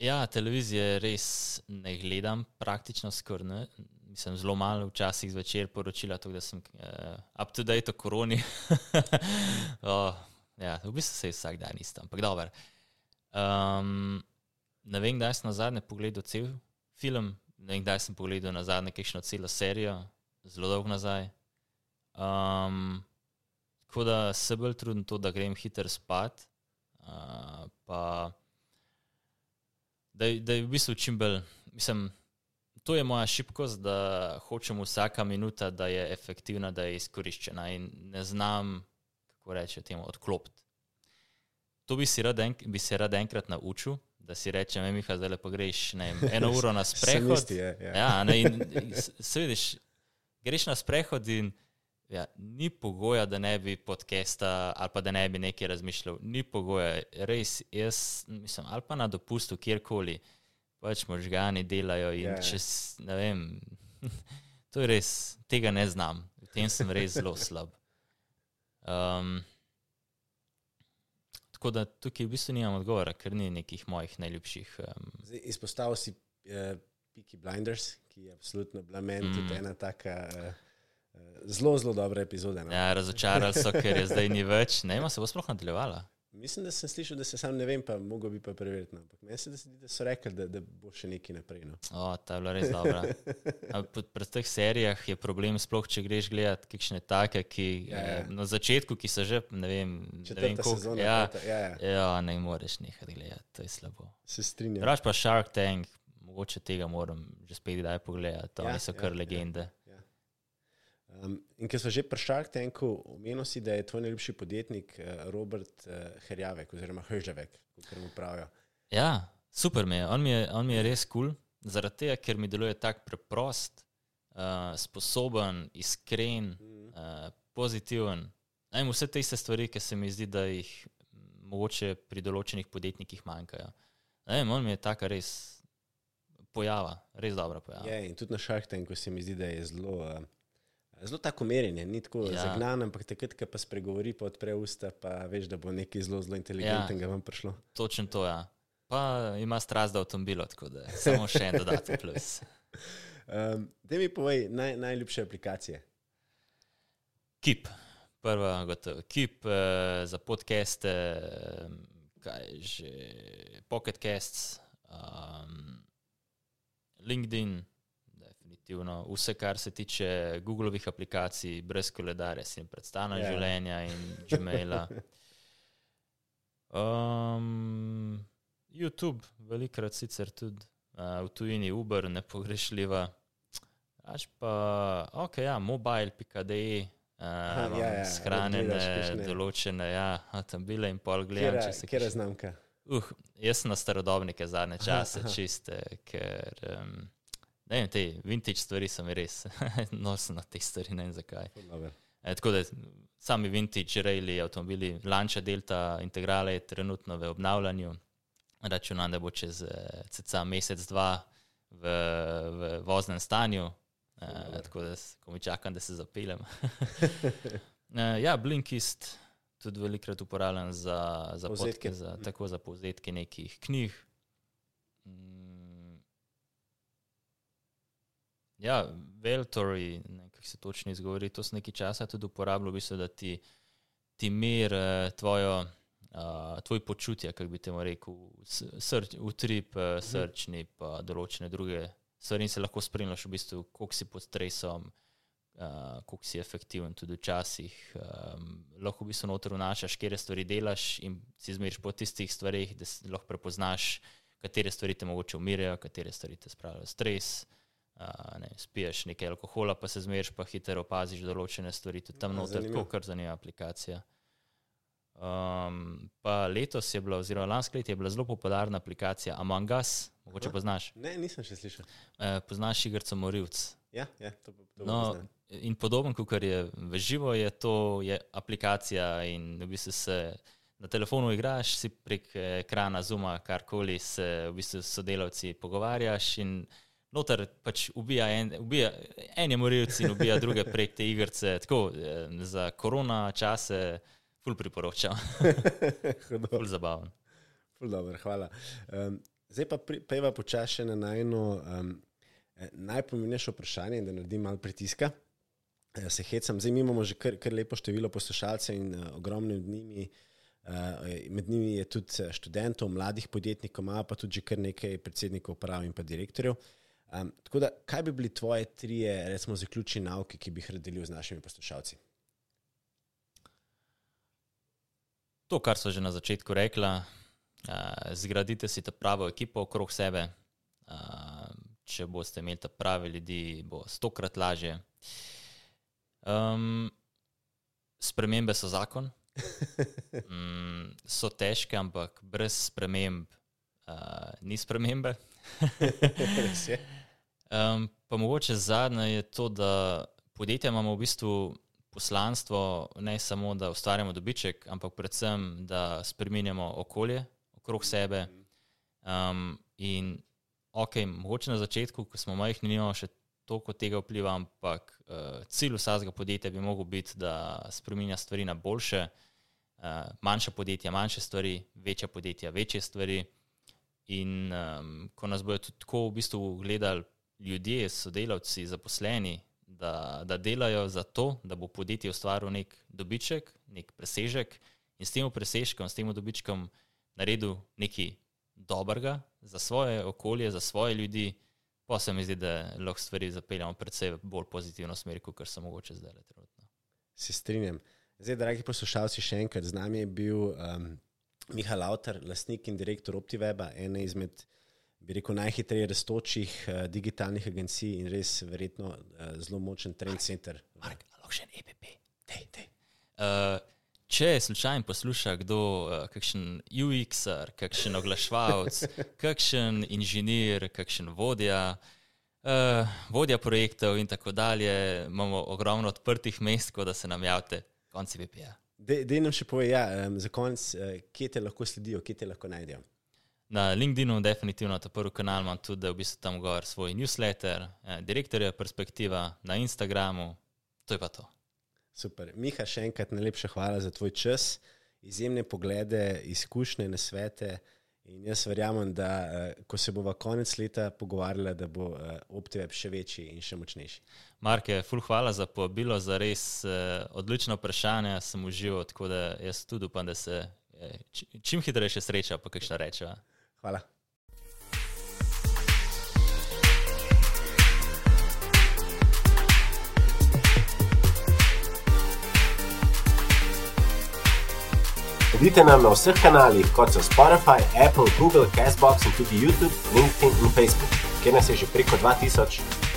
Ja, televizije res ne gledam, praktično skoraj ne. Mislim, zelo malo včasih zvečer poročila, tako da sem uh, up to date o koroni. (laughs) oh, ja, v bistvu se je vsak dan isto, ampak dobro. Um, ne vem, kdaj sem na zadnje pogledal cel film, ne vem, kdaj sem pogledal na zadnje kakšno celo serijo, zelo dolgo nazaj. Um, tako da se bolj trudim to, da grem hiter spat. Uh, pa da, da je v bistvu čim bolj, mislim, to je moja šibkost, da hočem vsaka minuta, da je efektivna, da je izkoriščena in ne znam, kako reče temu, odklopiti. To bi, si rad en, bi se rad enkrat naučil, da si rečem, "Ej, Miha, zdaj lepo greš ne, vem, eno uro na (laughs) sprehod. Samisti je, ja. Ja, ne, in, in s- se vidiš, greš na sprehod in ja, ni pogoja, da ne bi podcasta ali pa da ne bi nekaj razmišljal. Ni pogoja, res, jaz mislim, ali pa na dopustu, kjerkoli, pač možgani delajo in Ja, ja. če, s- ne vem, (laughs) to je res, tega ne znam, v tem sem res zelo slab. Um, tako da tukaj v bistvu nimam odgovora, ker ni nekih mojih najljubših. Um, Zdaj, izpostavil si uh, Peaky Blinders, ki je absolutno bila meni mm. tudi ena taka uh, zelo, zelo dobra epizoda. No? ja, razočarali so, ker je zdaj ni več. Ne, vem, a se bo sploh nadaljevala. Mislim, da sem slišal, da se sam ne vem, pa mogo bi pa preveriti. No. Ampak Meni se zdi, da so rekli, da, da bo še nekaj naprej. No. O, ta je bila res dobra. Pri teh serijah je problem, sploh če greš gledat kakšne take, ki Ja, ja, ja. ja. na začetku, ki so že, ne vem, ne vem Četrta koliko. sezona. Ja, peta, ja, ja, ja, ne moreš nehati gledati, to je slabo. se strinjam. Raž pa Shark Tank, mogoče tega moram že spet kdaj pogledati, oni Ja, so ja, kar ja. legende. Um, in ker smo že pri Shark Tanku, omenil si, da je tvoj najljubši podjetnik uh, Robert uh, Herjavek oziroma Hržavek, kot mu pravijo. Ja, super mi je, on mi je, on mi je res kul, cool, zaradi tega, ker mi deluje tako preprost, uh, sposoben, iskren, uh, pozitiven. Najem, vse te iste stvari, ki se mi zdi, da jih mogoče pri določenih podjetnikih manjkajo. Najem, on mi je taka res pojava, res dobra pojava. Je, in tudi na Shark Tanku se mi zdi, da je zelo, uh, zelo tako merjen, je, ni tako Ja. zagnan, ampak takrat, ko pa spregovori, pa odpre usta, pa veš, da bo nekaj zelo, zelo inteligentnega ja. vam prišlo. Točno to, ja. Pa ima strast do avtomobila, tako da samo še en dodaten plus. (laughs) Um, da mi povej naj, najljubše aplikacije. Keep, prva gotovo. Keep uh, za podcaste, um, kaj že, Pocket Casts, um, LinkedIn, definitivno. Vse, kar se tiče Googlovih aplikacij, brez koledarja, si ne predstavljam Ja. yeah. življenja in Gmaila. Um, YouTube, velikrat sicer tudi uh, v tujini, Uber, nepogrešljiva. Až pa, ok, ja, mobile.de. Aha, Uh, ja, ja, shranjene, gledaš določene, ja, avtomobile in pol gledam, Kera, če se kakšne- znamka? Uh, jaz sem na starodobnike zadnje čase, aha. čiste, ker um, ne vem, te vintage stvari so mi res, (laughs) nosim na te stvari, ne vem zakaj. E, tako da sami vintage raili avtomobili, Lanča Delta Integrale je trenutno v obnavljanju. Računam, da bo čez eh, cca mesec, dva v, v voznem stanju. E, Dobro. tako da ko mi čakam, da se zapeljem. (laughs) e, ja, Blinkist tudi velikrat uporabljam za, za, Povzetke. podke, za, tako za povzetke nekih knjig. Ja, Veltori, kako se točno izgovori, to sem nekaj časa tudi uporabljal, v bistvu, da ti, ti mer uh, tvojo, uh, tvoj počutje, kako bi temu rekel, srč, utrip, uh, srčni, pa določene druge stvari in se lahko spremljaš, v bistvu, koliko si pod stresom, uh, koliko si efektiven tudi včasih. Um, lahko v bistvu noter vnašaš, kje stvari delaš in si zmeriš po tistih stvarih, da lahko prepoznaš, katere stvari te mogoče umirajo, katere stvari te spravljajo stres. Uh, ne, spiješ nekaj alkohola, pa se zmeriš, pa hitro opaziš določene stvari, tudi tam noter, tako kar zanima aplikacija. Um, pa letos je bila, oziroma lansko leto je bila zelo popularna aplikacija Among Us, mogoče Aha. poznaš. Ne, nisem še slišal. Uh, poznaš igrico Morilc. Ja, ja, to, to No, poznam. in podoben, kot je v živo, je to je aplikacija in v bistvu se na telefonu igraš, si prek eh, ekrana zuma, karkoli se v bistvu s sodelavci pogovarjaš in noter pač ubija en, ubija, en je morilc in ubija druge prek te igrice. Tako eh, za korona čase ful priporočam, (laughs) ful zabaven. Ful dobro, hvala. Um, zdaj pa pri- pejva počasi na najno um, najpomembnejše vprašanje, da naredim malo pritiska. Eh, Se hecam, zdaj imamo že kar, kar lepo število poslušalcev in uh, ogromno med njimi. Uh, med njimi je tudi eh, študentov, mladih podjetnikov, ima pa tudi že kar nekaj predsednikov uprav in pa direktorjev. Um, tako da, kaj bi bili tvoje trije, recimo, zaključni nauki, ki bi jih rad delil z našimi poslušalci? To, kar so že na začetku rekla, uh, zgradite si ta pravo ekipo okrog sebe. Uh, če boste imeli ta prave ljudi, bo stokrat lažje. Um, spremembe so zakon, um, (laughs) so težke, ampak brez sprememb uh, ni spremembe. (laughs) Res je. Um, pa mogoče zadnje je to, da podjetja imamo v bistvu poslanstvo ne samo, da ustvarjamo dobiček, ampak predvsem, da spremenjamo okolje okrog sebe. Um, in ok, mogoče na začetku, ko smo majhni, nimamo še toliko tega vpliva, ampak uh, cilj vsakega podjetja bi lahko bil, da spremenja stvari na boljše. Uh, manjša podjetja, manjše stvari, večja podjetja, večje stvari. In um, ko nas bodo tudi tako v bistvu gledali ljudje, sodelavci, zaposleni, da, da delajo za to, da bo podjetje ustvarilo nek dobiček, nek presežek in s tem presežkom, s tem dobičkom naredil nekaj dobrega za svoje okolje, za svoje ljudi, pa se mi zdi, da lahko stvari zapeljamo predvsej bolj pozitivno smer, kot so mogoče zdaj le trenutno. Se strinjam. Zdaj, dragi poslušalci, še enkrat z nami je bil um, Miha Lauter, lastnik in direktor OptiWeba, ene izmed bi rekel, najhitreje raztočih uh, digitalnih agencij in res verjetno uh, zelo močen trend center. Mark, lahko še en EPP. Dej, dej. Uh, če slučajno posluša kdo, uh, kakšen UX-er, kakšen oglaševalec, (laughs) kakšen inženir, kakšen vodja, uh, vodja projektov in tako dalje, imamo ogromno odprtih mest, da se nam javite, konci VPA. Dej nam še povej, ja, um, za konec, uh, kje te lahko sledijo, kje te lahko najdejo. Na LinkedInu, definitivno ta prvi kanal imam tudi, da v bistvu tam gor svoj newsletter, eh, direktorja perspektiva, na Instagramu, to je pa to. Super. Miha, še enkrat najlepša hvala za tvoj čas, izjemne poglede, izkušnje na svete. In jaz verjamem, da uh, ko se bomo konec leta pogovarjali, da bo uh, OptiWeb še večji in še močnejši. Marke, ful hvala za povabilo, za res uh, odlično vprašanje. Sem užival, tako da jaz tudi upam, da se uh, čim hitreje sreča, pa kakšno rečeva. Hvala. Sledite nam na vseh kanalih, kot so Spotify, Apple, Google, Castbox in tudi YouTube, LinkedIn in Facebook, kjer nas je že preko 2000.